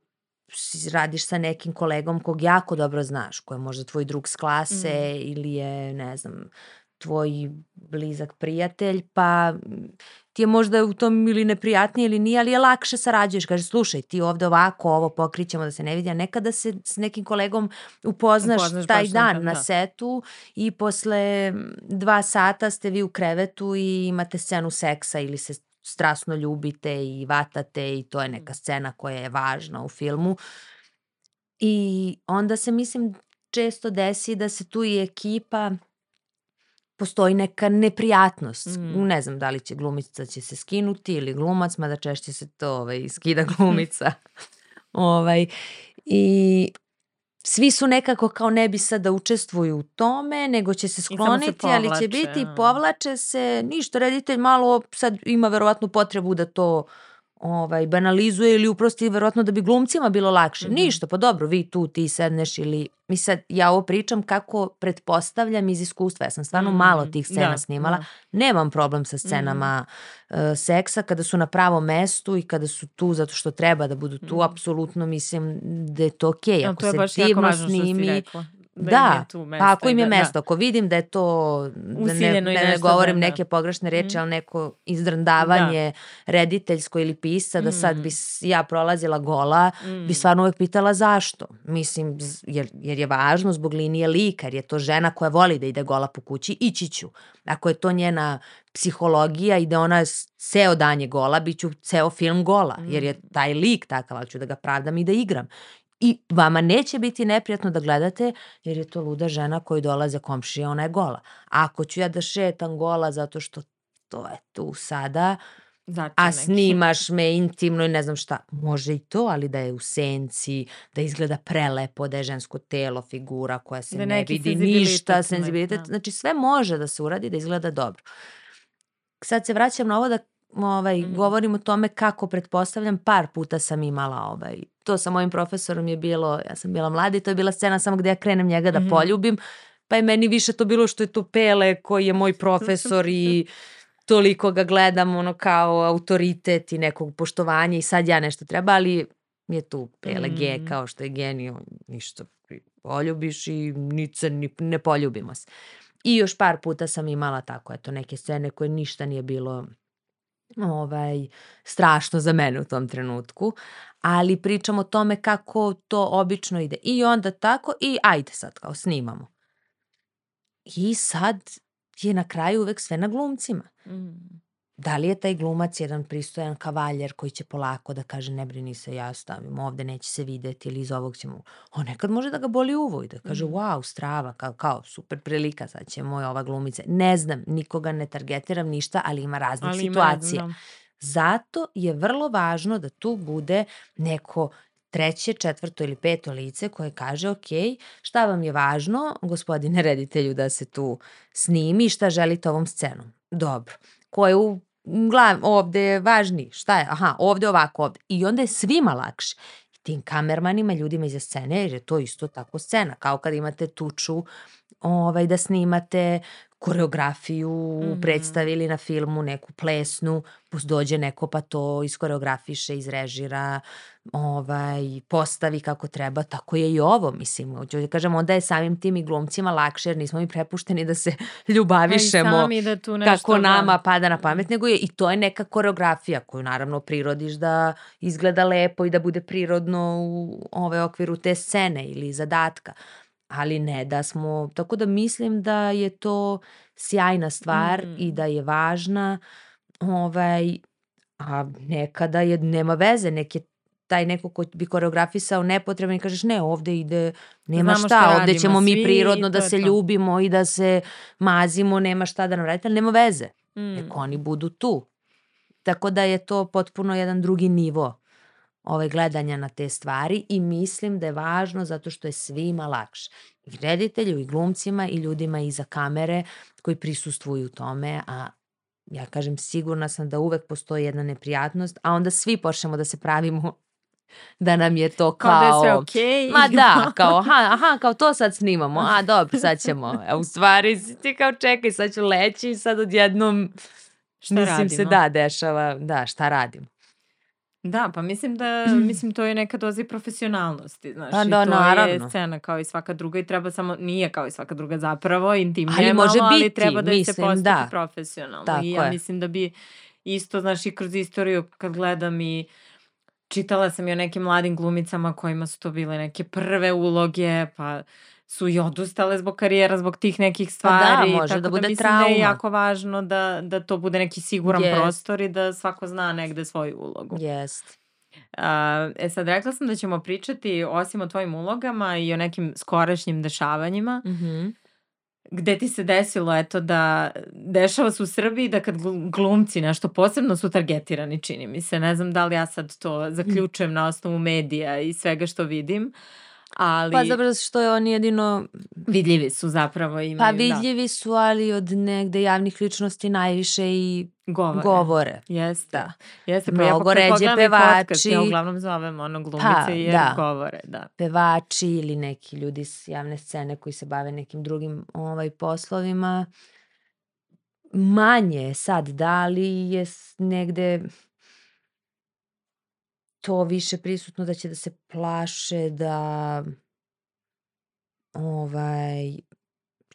S2: radiš sa nekim kolegom kog jako dobro znaš, ko je možda tvoj drug s klase mm. ili je, ne znam, tvoj blizak prijatelj, pa ti je možda u tom ili neprijatnije ili nije, ali je lakše sarađuješ. Kaže, slušaj, ti ovde ovako, ovo pokrićemo da se ne vidi, a nekada se s nekim kolegom upoznaš, upoznaš taj dan nekada, na da. setu i posle dva sata ste vi u krevetu i imate scenu seksa ili se strasno ljubite i vatate i to je neka scena koja je važna u filmu. I onda se, mislim, često desi da se tu i ekipa postoji neka neprijatnost. Mm. Ne znam da li će glumica će se skinuti ili glumac, mada češće se to ovaj, skida [LAUGHS] glumica. ovaj, I svi su nekako kao ne bi sad da učestvuju u tome, nego će se skloniti, se povlače, ali će biti, povlače se, ništa, reditelj malo sad ima verovatnu potrebu da to ovaj, banalizuje ili uprosti verovatno da bi glumcima bilo lakše. Mm -hmm. Ništa, pa dobro, vi tu ti sedneš ili... Mi sad, ja ovo pričam kako pretpostavljam iz iskustva. Ja sam stvarno mm -hmm. malo tih scena da, snimala. Da. Nemam problem sa scenama mm -hmm. uh, seksa kada su na pravom mestu i kada su tu zato što treba da budu tu. Mm -hmm. Apsolutno mislim da je to okej. Okay. Ako
S1: no,
S2: se divno snimi,
S1: da, da tu mesto.
S2: Pa ako im je da, mesto, da. ako vidim da je to, da ne, da ne govorim da, da. neke pogrešne reči, mm. ali neko izdrndavanje da. rediteljsko ili pisa, da sad bi ja prolazila gola, mm. bi stvarno uvek pitala zašto. Mislim, jer, jer je važno zbog linije lika, jer je to žena koja voli da ide gola po kući, ići ću. Ako je to njena psihologija i da ona ceo dan je gola, bit ću ceo film gola, jer je mm. taj lik takav, ali ću da ga pravdam i da igram i vama neće biti neprijatno da gledate jer je to luda žena koju dolaze komšije, ona je gola. A ako ću ja da šetam gola zato što to je tu sada, Znači, a snimaš me intimno i ne znam šta, može i to, ali da je u senci, da izgleda prelepo, da je žensko telo, figura koja se da ne vidi ništa, senzibilitet, da. znači sve može da se uradi da izgleda dobro. Sad se vraćam na ovo da ovaj, mm. govorim o tome kako pretpostavljam, par puta sam imala ovaj, to sa mojim profesorom je bilo, ja sam bila mlada i to je bila scena samo gde ja krenem njega da mm -hmm. poljubim, pa je meni više to bilo što je to Pele koji je moj profesor i toliko ga gledam ono kao autoritet i nekog poštovanja i sad ja nešto treba, ali je tu Pele mm. G kao što je genio, ništa poljubiš i nice, ni, ne poljubimo se. I još par puta sam imala tako, eto, neke scene koje ništa nije bilo ovaj, strašno za mene u tom trenutku, ali pričam o tome kako to obično ide. I onda tako i ajde sad kao snimamo. I sad je na kraju uvek sve na glumcima. Mm. Da li je taj glumac jedan pristojan kavaljer koji će polako da kaže ne brini se, ja stavim ovde, neće se videti ili iz ovog ćemo... On nekad može da ga boli uvo i da kaže mm. wow, strava, kao, kao super prilika, sad će moj ova glumica. Ne znam, nikoga ne targetiram ništa, ali ima raznih ali situacija. Ima, da. Zato je vrlo važno da tu bude neko treće, četvrto ili peto lice koje kaže ok, šta vam je važno, gospodine reditelju, da se tu snimi, šta želite ovom scenom. Dobro. Ko je u glav, ovde je važniji, šta je, aha, ovde ovako, ovde. I onda je svima lakše. tim kamermanima, ljudima iza scene, jer je to isto tako scena. Kao kad imate tuču ovaj, da snimate koreografiju mm -hmm. predstavili na filmu, neku plesnu, dođe neko pa to iskoreografiše, izrežira, ovaj, postavi kako treba, tako je i ovo, mislim, hoću da kažem, onda je samim tim i glumcima lakše, jer nismo mi prepušteni da se [LAUGHS] ljubavišemo
S1: da tu nešto
S2: kako nama pada na pamet, nego je i to je neka koreografija koju naravno prirodiš da izgleda lepo i da bude prirodno u ove okviru te scene ili zadatka ali ne da smo, tako da mislim da je to sjajna stvar mm. i da je važna, ovaj, a nekada je, nema veze, nek je taj neko ko bi koreografisao nepotrebno i kažeš ne, ovde ide, nema Znamo šta, šta ovde ćemo mi prirodno da se to. ljubimo i da se mazimo, nema šta da nam radite, ali nema veze. Mm. Nek oni budu tu. Tako da je to potpuno jedan drugi nivo ovaj, gledanja na te stvari i mislim da je važno zato što je svima lakše. I reditelju, i glumcima, i ljudima iza kamere koji prisustvuju tome, a ja kažem sigurna sam da uvek postoji jedna neprijatnost, a onda svi počnemo da se pravimo [LAUGHS] da nam je to kao... Kao da je
S1: sve okej. Okay.
S2: Ma [LAUGHS] da, kao aha, aha, kao to sad snimamo, a dobro, sad ćemo. A u stvari ti kao čekaj, sad ću leći i sad odjednom... Šta mislim radimo? se da, dešava, da, šta radimo.
S1: Da, pa mislim da, [CLEARS THROAT] mislim to je neka doza profesionalnosti, znaš, pa da, i to naravno. je scena kao i svaka druga i treba samo, nije kao i svaka druga zapravo, intimnije ali malo, može biti, ali treba da mislim, se postupi da. profesionalno. Tako I ja je. mislim da bi isto, znaš, i kroz istoriju kad gledam i čitala sam i o nekim mladim glumicama kojima su to bile neke prve uloge, pa su i odustale zbog karijera, zbog tih nekih stvari.
S2: Pa da, može
S1: tako
S2: da bude
S1: da
S2: trauma.
S1: da je jako važno da, da to bude neki siguran yes. prostor i da svako zna negde svoju ulogu.
S2: Jest.
S1: Uh, e sad, rekla sam da ćemo pričati osim o tvojim ulogama i o nekim skorešnjim dešavanjima. Mm -hmm. Gde ti se desilo, eto, da dešava se u Srbiji da kad glumci nešto posebno su targetirani, čini mi se. Ne znam da li ja sad to zaključujem na osnovu medija i svega što vidim. Uh, Ali...
S2: Pa zapravo što je oni jedino...
S1: Vidljivi su zapravo imaju.
S2: Pa da. vidljivi da. su, ali od negde javnih ličnosti najviše i govore. govore.
S1: Jeste. Da. Jeste, pa Mnogo ja ređe pevači. Podcast, ja uglavnom zovem ono glumice pa, jer da. govore. Da.
S2: Pevači ili neki ljudi s javne scene koji se bave nekim drugim ovaj, poslovima. Manje sad, da li je negde to više prisutno da će da se plaše da ovaj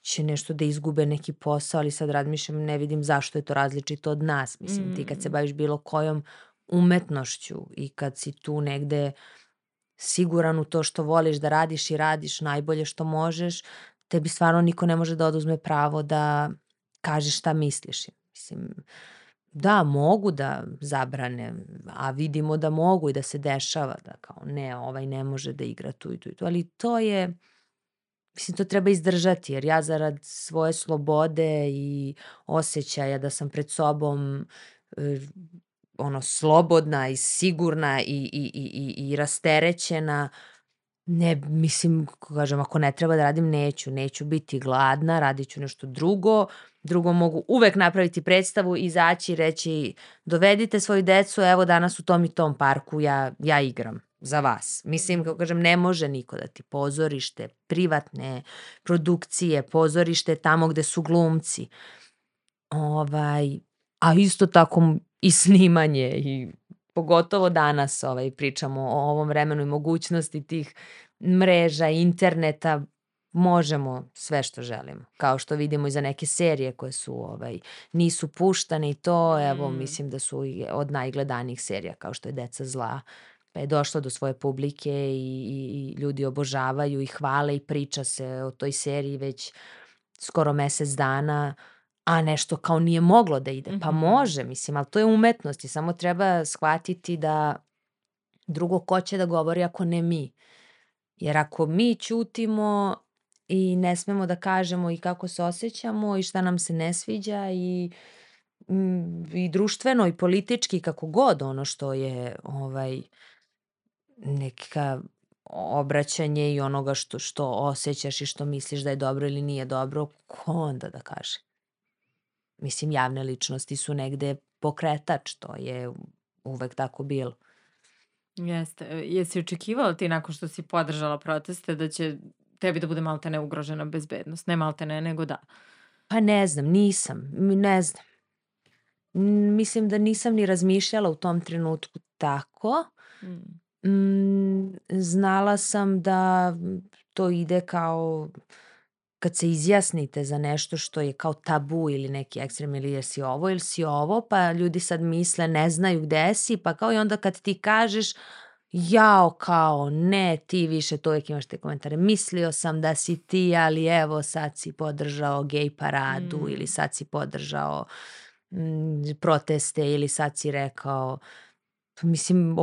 S2: će nešto da izgube neki posao, ali sad razmišljam, ne vidim zašto je to različito od nas. Mislim, mm. ti kad se mm. baviš bilo kojom umetnošću i kad si tu negde siguran u to što voliš da radiš i radiš najbolje što možeš, tebi stvarno niko ne može da oduzme pravo da kažeš šta misliš. Mislim, Da, mogu da zabrane, a vidimo da mogu i da se dešava da kao ne, ovaj ne može da igra tu i tu i tu, ali to je, mislim, to treba izdržati, jer ja zarad svoje slobode i osjećaja da sam pred sobom e, ono slobodna i sigurna i, i, i, i, i rasterećena, ne, mislim, kažem, ako ne treba da radim, neću, neću biti gladna, radit ću nešto drugo, Drugo, mogu uvek napraviti predstavu, izaći i reći dovedite svoju decu, evo danas u tom i tom parku ja, ja igram za vas. Mislim, kako kažem, ne može niko da ti pozorište, privatne produkcije, pozorište tamo gde su glumci. Ovaj, a isto tako i snimanje i pogotovo danas ovaj, pričamo o ovom vremenu i mogućnosti tih mreža, interneta, možemo sve što želimo. Kao što vidimo i za neke serije koje su ovaj nisu puštane i to, evo mm. mislim da su od najgledanijih serija kao što je Deca zla pa je došla do svoje publike i, i, i ljudi obožavaju i hvale i priča se o toj seriji već skoro mesec dana, a nešto kao nije moglo da ide. Pa mhm. može, mislim, ali to je umetnost i samo treba shvatiti da drugo ko će da govori ako ne mi. Jer ako mi ćutimo, i ne smemo da kažemo i kako se osjećamo i šta nam se ne sviđa i mm, i društveno i politički kako god ono što je ovaj neka obraćanje i onoga što što osjećaš i što misliš da je dobro ili nije dobro, ko onda da kaže? Mislim, javne ličnosti su negde pokretač, to je uvek tako bilo.
S1: Jeste. E, jesi očekivala ti nakon što si podržala proteste da će tebi da bude malte ne ugrožena bezbednost? Ne malte ne, nego da.
S2: Pa ne znam, nisam. Ne znam. Mislim da nisam ni razmišljala u tom trenutku tako. Mm. Mm, znala sam da to ide kao kad se izjasnite za nešto što je kao tabu ili neki ekstrem ili jesi ovo ili si ovo, pa ljudi sad misle ne znaju gde si, pa kao i onda kad ti kažeš jao kao ne ti više to uvijek imaš te komentare mislio sam da si ti ali evo sad si podržao gej paradu mm. ili sad si podržao mm, proteste ili sad si rekao pa mislim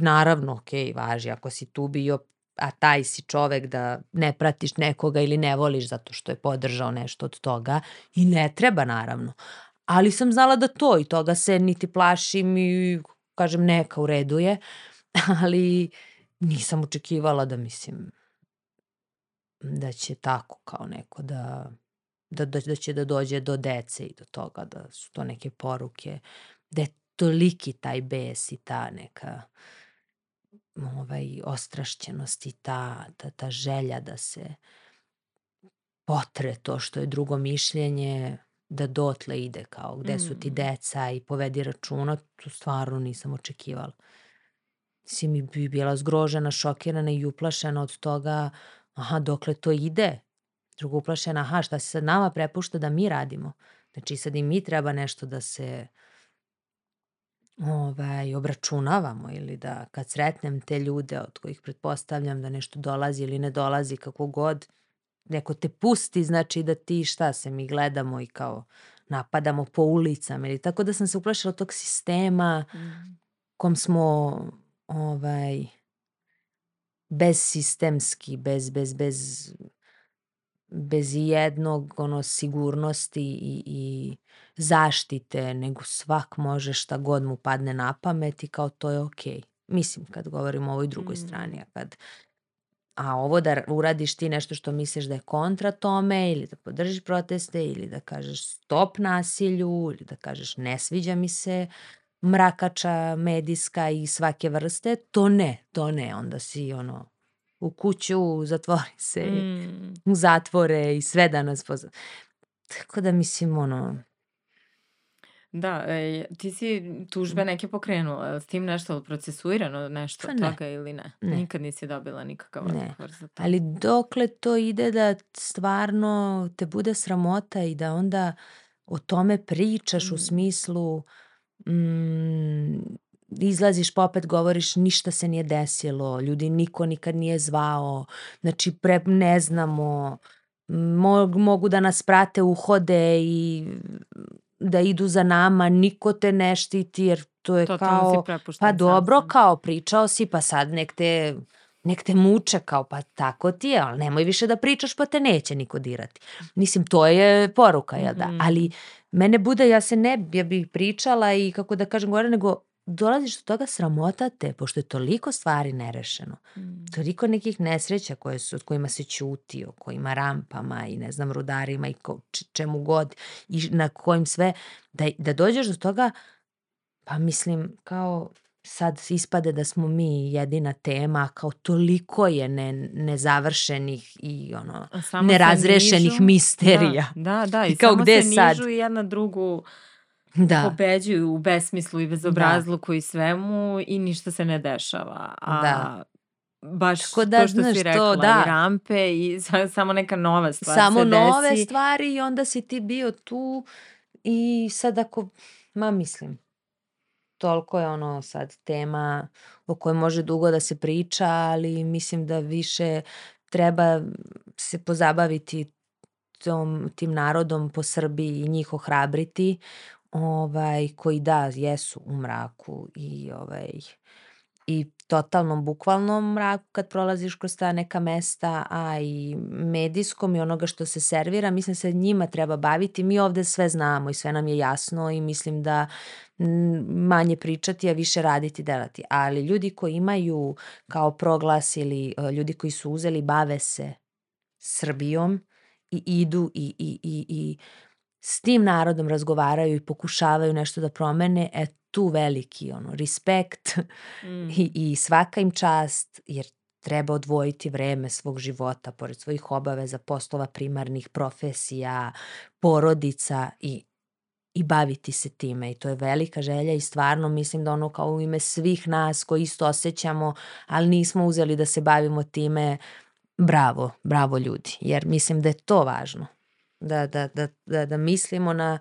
S2: naravno ok važi ako si tu bio a taj si čovek da ne pratiš nekoga ili ne voliš zato što je podržao nešto od toga i ne treba naravno. Ali sam znala da to i toga se niti plašim i kažem neka u redu je, [LAUGHS] ali nisam očekivala da mislim da će tako kao neko da, da, da, da će da dođe do dece i do toga da su to neke poruke, da je toliki taj bes i ta neka ovaj, ostrašćenost i ta, ta, ta želja da se potre to što je drugo mišljenje, da dotle ide kao gde su ti mm. deca i povedi računa, to stvarno nisam očekivala. Si mi bi bila zgrožena, šokirana i uplašena od toga, aha, dokle to ide? Drugo uplašena, aha, šta se sad nama prepušta da mi radimo? Znači sad i mi treba nešto da se ovaj, obračunavamo ili da kad sretnem te ljude od kojih pretpostavljam da nešto dolazi ili ne dolazi kako god, neko te pusti, znači da ti šta se mi gledamo i kao napadamo po ulicama ili tako da sam se uplašila tog sistema mm. kom smo ovaj bezsistemski, bez, bez, bez, bez jednog ono, sigurnosti i, i zaštite, nego svak može šta god mu padne na pamet i kao to je okej. Okay. Mislim, kad govorimo o ovoj drugoj mm. strani, a kad a ovo da uradiš ti nešto što misliš da je kontra tome ili da podržiš proteste ili da kažeš stop nasilju ili da kažeš ne sviđa mi se mrakača medijska i svake vrste, to ne, to ne, onda si ono u kuću, zatvori se, mm. u zatvore i sve da nas pozna. Tako da mislim ono,
S1: Da, e, ti si tužbe neke pokrenula, s tim nešto procesuirano nešto pa od toga ili ne? ne? Nikad nisi dobila nikakav odgovor za to.
S2: Ali dokle to ide da stvarno te bude sramota i da onda o tome pričaš mm. u smislu mm, izlaziš pa opet govoriš ništa se nije desilo, ljudi niko nikad nije zvao, znači pre, ne znamo, mogu da nas prate uhode i da idu za nama, niko te ne štiti jer to je Totalno kao, pa dobro, sam. kao pričao si, pa sad nek te, nek te muče, kao pa tako ti je, ali nemoj više da pričaš pa te neće niko dirati. Mislim, to je poruka, jel da? Mm -hmm. Ali mene bude, ja se ne, ja bih pričala i kako da kažem gore, nego dolaziš do toga sramotate, pošto je toliko stvari nerešeno. Mm. Toliko nekih nesreća koje su, od kojima se ćuti, o kojima rampama i ne znam, rudarima i ko, čemu god i na kojim sve, da, da dođeš do toga, pa mislim, kao sad ispade da smo mi jedina tema, kao toliko je ne, nezavršenih i ono, Samo nerazrešenih nižu, misterija.
S1: Da, da, da i, I kao samo gde se sad? nižu jedna drugu da. pobeđuju u besmislu i bezobrazluku da. i svemu i ništa se ne dešava. A da. baš Tako da, to što si rekla, to, da. i rampe i [LAUGHS] samo neka nova stvar
S2: samo
S1: se
S2: desi. Samo nove stvari i onda si ti bio tu i sad ako, ma mislim, toliko je ono sad tema o kojoj može dugo da se priča, ali mislim da više treba se pozabaviti tom, tim narodom po Srbiji i njih ohrabriti ovaj, koji da, jesu u mraku i ovaj, i totalnom bukvalnom mraku kad prolaziš kroz ta neka mesta, a i medijskom i onoga što se servira, mislim se njima treba baviti. Mi ovde sve znamo i sve nam je jasno i mislim da manje pričati, a više raditi, delati. Ali ljudi koji imaju kao proglas ili e, ljudi koji su uzeli, bave se Srbijom i idu i, i, i, i s tim narodom razgovaraju i pokušavaju nešto da promene, e tu veliki ono, respekt [LAUGHS]
S1: Mm.
S2: i, i svaka im čast, jer treba odvojiti vreme svog života, pored svojih obaveza, poslova primarnih, profesija, porodica i, i baviti se time. I to je velika želja i stvarno mislim da ono kao u ime svih nas koji isto osjećamo, ali nismo uzeli da se bavimo time, bravo, bravo ljudi. Jer mislim da je to važno. Da, da, da, da, da mislimo na,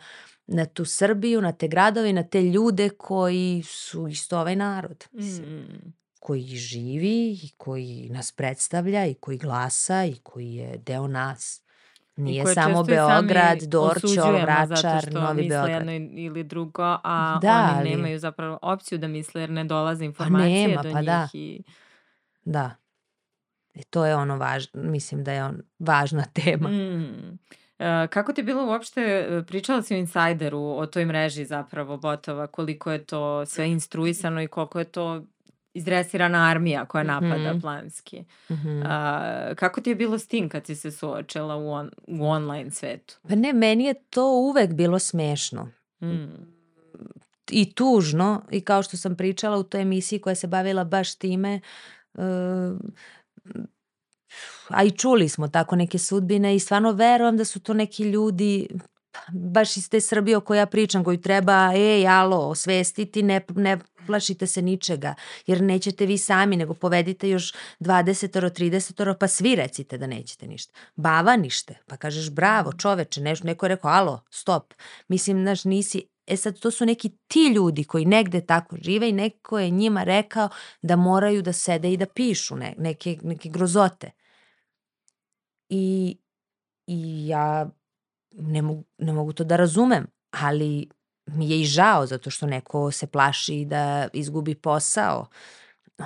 S2: na tu Srbiju, na te gradove na te ljude koji su isto ovaj narod. Mislim
S1: Mm.
S2: koji živi i koji nas predstavlja i koji glasa i koji je deo nas. Nije samo Beograd,
S1: zato
S2: Vračar,
S1: što
S2: Novi
S1: misle
S2: Beograd.
S1: jedno ili drugo, a
S2: Da,
S1: oni
S2: ali-
S1: nemaju zapravo opciju da misle jer ne dolaze informacije
S2: nema,
S1: do
S2: pa
S1: njih.
S2: da.
S1: I...
S2: Da. I to je ono važno, mislim da je on važna [LAUGHS] tema.
S1: Mm. E, kako ti je bilo uopšte, e, pričala si o Insideru, o toj mreži zapravo botova, koliko je to sve instruisano i koliko je to izdresirana armija koja napada
S2: Mhm.
S1: planski.
S2: Mhm.
S1: A, kako ti je bilo s tim kad si se suočila u, on, u online svetu?
S2: Pa ne, meni je to uvek bilo smešno.
S1: Mm.
S2: i tužno i kao što sam pričala u toj emisiji koja se bavila baš time e, a i čuli smo tako neke sudbine i stvarno verujem da su to neki ljudi baš iz te Srbije o kojoj ja pričam, koju treba, ej, alo, osvestiti, ne, ne plašite se ničega, jer nećete vi sami, nego povedite još 20 30 pa svi recite da nećete ništa. Bava nište, pa kažeš bravo čoveče, neš, neko je rekao, alo, stop, mislim, znaš, nisi, e sad to su neki ti ljudi koji negde tako žive i neko je njima rekao da moraju da sede i da pišu ne, neke, neke grozote. I, i ja ne mogu, ne mogu to da razumem, ali mi je i žao zato što neko se plaši da izgubi posao,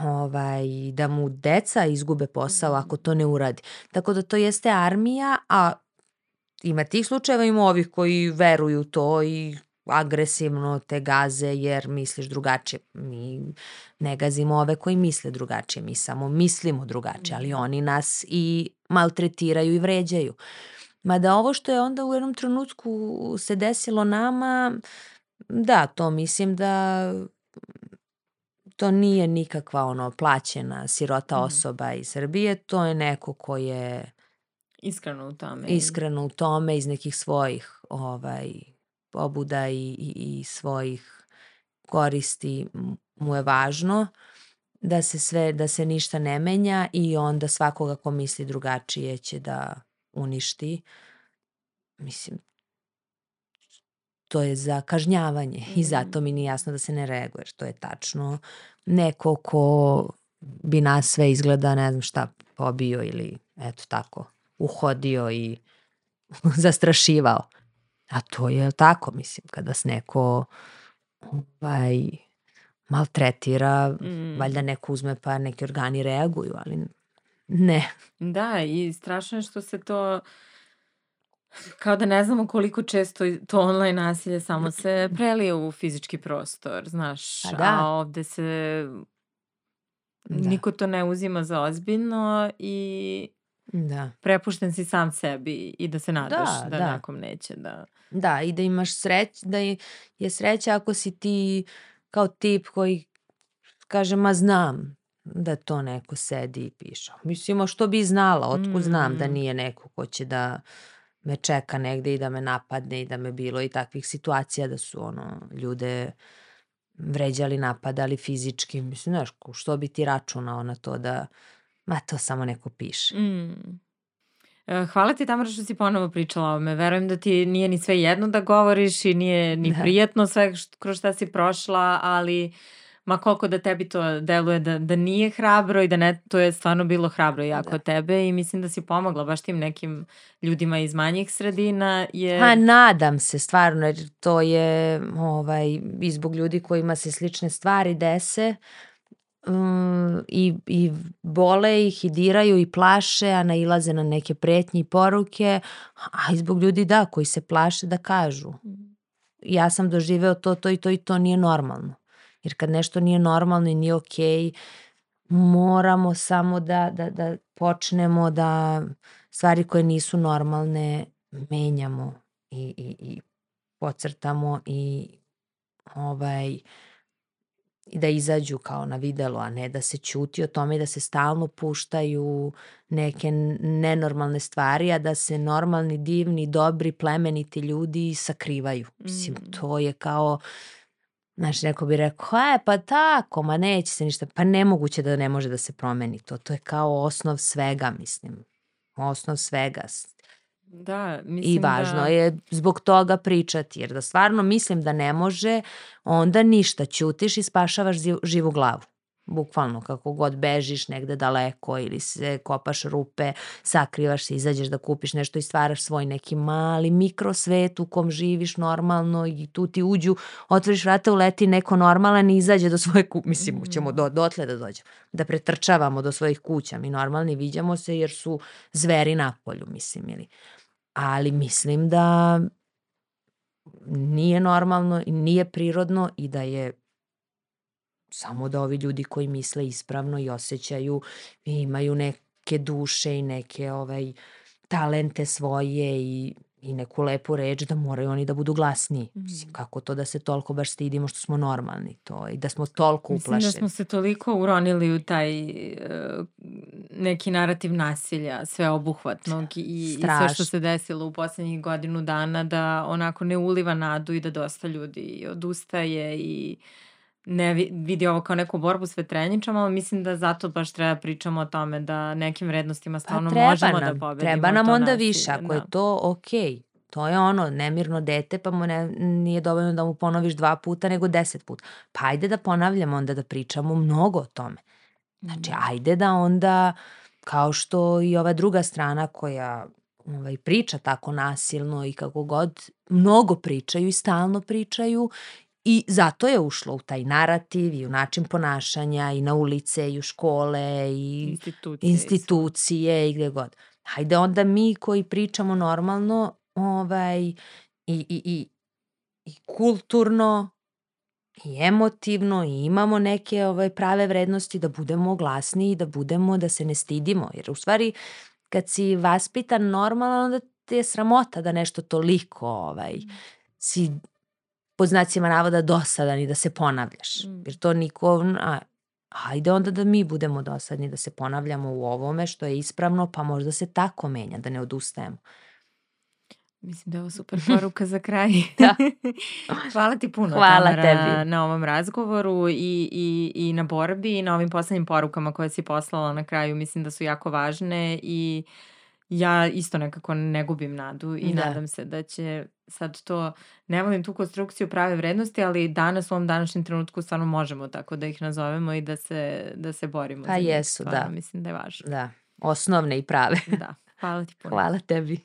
S2: ovaj, da mu deca izgube posao ako to ne uradi. Tako da to jeste armija, a ima tih slučajeva, ima ovih koji veruju to i agresivno te gaze jer misliš drugačije. Mi ne gazimo ove koji misle drugačije, mi samo mislimo drugačije, ali oni nas i maltretiraju i vređaju. Mada ovo što je onda u jednom trenutku se desilo nama, da, to mislim da to nije nikakva ono plaćena sirota
S1: Mhm.
S2: osoba iz Srbije, to je neko ko je
S1: Iskreno u tome.
S2: iskreno u tome iz nekih svojih ovaj pobuda i, i, i svojih koristi mu je važno da se sve da se ništa ne menja i onda svakoga ko misli drugačije će da uništi. Mislim to je za kažnjavanje i zato mi nije jasno da se ne reaguje to je tačno. Neko ko bi nas sve izgleda ne znam šta pobio ili eto tako uhodio i [LAUGHS] zastrašivao. A to je tako, mislim, kada se neko ovaj, maltretira,
S1: Mm.
S2: valjda neko uzme pa neki organi reaguju, ali ne.
S1: Da, i strašno je što se to kao da ne znamo koliko često to online nasilje samo se prelije u fizički prostor, znaš,
S2: Pa da.
S1: a ovde se
S2: Da.
S1: niko to ne uzima za ozbiljno i
S2: Da.
S1: prepušten si sam sebi i da se nadaš da,
S2: Da,
S1: da
S2: da.
S1: nekom neće da...
S2: Da, i da imaš sreć, da je, je sreća ako si ti kao tip koji kaže, ma znam da to neko sedi i piše. Mislim, a što bi znala, otkud znam da
S1: Mm.
S2: nije neko ko će da me čeka negde i da me napadne i da me bilo i takvih situacija da su ono ljude vređali, napadali fizički. Mislim, znaš, što bi ti računao na to da, ma to samo neko piše.
S1: Mm. E, Hvala ti Tamara što si ponovo pričala o ovome. Verujem da ti nije ni sve jedno da govoriš i nije ni
S2: Da.
S1: prijetno sve kroz šta si prošla, ali ma koliko da tebi to deluje da, da nije hrabro i da ne, to je stvarno bilo hrabro jako
S2: Da.
S1: tebe i mislim da si pomogla baš tim nekim ljudima iz manjih sredina. Jer...
S2: Ha, nadam se stvarno, jer to je ovaj, i zbog ljudi kojima se slične stvari dese um, i, i bole ih i diraju i plaše, a nailaze na neke pretnje i poruke, a i zbog ljudi da, koji se plaše da kažu. Ja sam doživeo to, to i to i to nije normalno. Jer kad nešto nije normalno i nije okej, moramo samo da, da, da počnemo da stvari koje nisu normalne menjamo i, i, i pocrtamo i ovaj, i da izađu kao na videlo, a ne da se ćuti o tome i da se stalno puštaju neke nenormalne stvari, a da se normalni, divni, dobri, plemeniti ljudi sakrivaju. Mislim,
S1: Mm.
S2: to je kao, znaš, neko bi rekao, e, pa tako, ma neće se ništa, pa nemoguće da ne može da se promeni to. To je kao osnov svega, mislim. Osnov svega.
S1: Da, mislim
S2: I važno
S1: da...
S2: je zbog toga pričati, jer da stvarno mislim da ne može, onda ništa, ćutiš i spašavaš živu glavu. Bukvalno, kako god bežiš negde daleko ili se kopaš rupe, sakrivaš se, izađeš da kupiš nešto i stvaraš svoj neki mali mikrosvet u kom živiš normalno i tu ti uđu, otvoriš vrata, uleti neko normalan i izađe do svoje kuće. Mislim, ćemo do, dotle da dođemo. Da pretrčavamo do svojih kuća. Mi normalni viđamo se jer su zveri na polju, mislim, ili ali mislim da nije normalno i nije prirodno i da je samo da ovi ljudi koji misle ispravno i osjećaju i imaju neke duše i neke ovaj talente svoje i i neku lepu reč da moraju oni da budu glasniji. Mislim,
S1: Mhm.
S2: kako to da se toliko baš stidimo što smo normalni to i da smo toliko
S1: Mislim da
S2: uplašeni.
S1: smo se toliko uronili u taj e, neki narativ nasilja, sveobuhvatnog i, i sve što
S2: Strašno.
S1: se desilo u poslednjih godinu dana da onako ne uliva nadu i da dosta ljudi odustaje i ne vi- vidi ovo kao neku borbu s vetrenjačama, ali mislim da zato baš treba pričamo o tome da nekim vrednostima
S2: Pa
S1: stvarno
S2: treba
S1: možemo
S2: nam,
S1: da pobedimo
S2: treba nam onda
S1: nasilje.
S2: više, ako je
S1: Da.
S2: to okej. To je ono, nemirno dete, pa mu ne, nije dovoljno da mu ponoviš dva puta, nego deset puta. Pa ajde da ponavljamo onda, da pričamo mnogo o tome. Znači,
S1: Mhm.
S2: ajde da onda, kao što i ova druga strana koja ovaj, priča tako nasilno i kako god, mnogo pričaju i stalno pričaju i zato je ušlo u taj narativ i u način ponašanja i na ulice i u škole i
S1: Institucije.
S2: institucije i gde god. Hajde onda mi koji pričamo normalno ovaj, i, i, i, i kulturno i emotivno i imamo neke ovaj, prave vrednosti da budemo glasni i da budemo, da se ne stidimo. Jer u stvari kad si vaspitan normalno onda ti je sramota da nešto toliko ovaj, si pod znacima navoda dosadan i da se ponavljaš.
S1: Mm.
S2: Jer to niko, a, hajde onda da mi budemo dosadni, da se ponavljamo u ovome što je ispravno, pa možda se tako menja, da ne odustajemo.
S1: Mislim da je ovo super poruka za kraj. [LAUGHS] [LAUGHS]
S2: Da.
S1: Hvala ti puno,
S2: Hvala
S1: Tamara,
S2: tebi.
S1: na ovom razgovoru i, i, i na borbi i na ovim poslednjim porukama koje si poslala na kraju. Mislim da su jako važne i ja isto nekako ne gubim nadu i
S2: Da.
S1: nadam se da će sad to, ne volim tu konstrukciju prave vrednosti, ali danas u ovom današnjem trenutku stvarno možemo tako da ih nazovemo i da se, da se borimo
S2: Pa jesu,
S1: Stvarno
S2: da.
S1: Mislim da je važno.
S2: Da, osnovne i prave.
S1: Da. Hvala ti puno.
S2: Hvala tebi.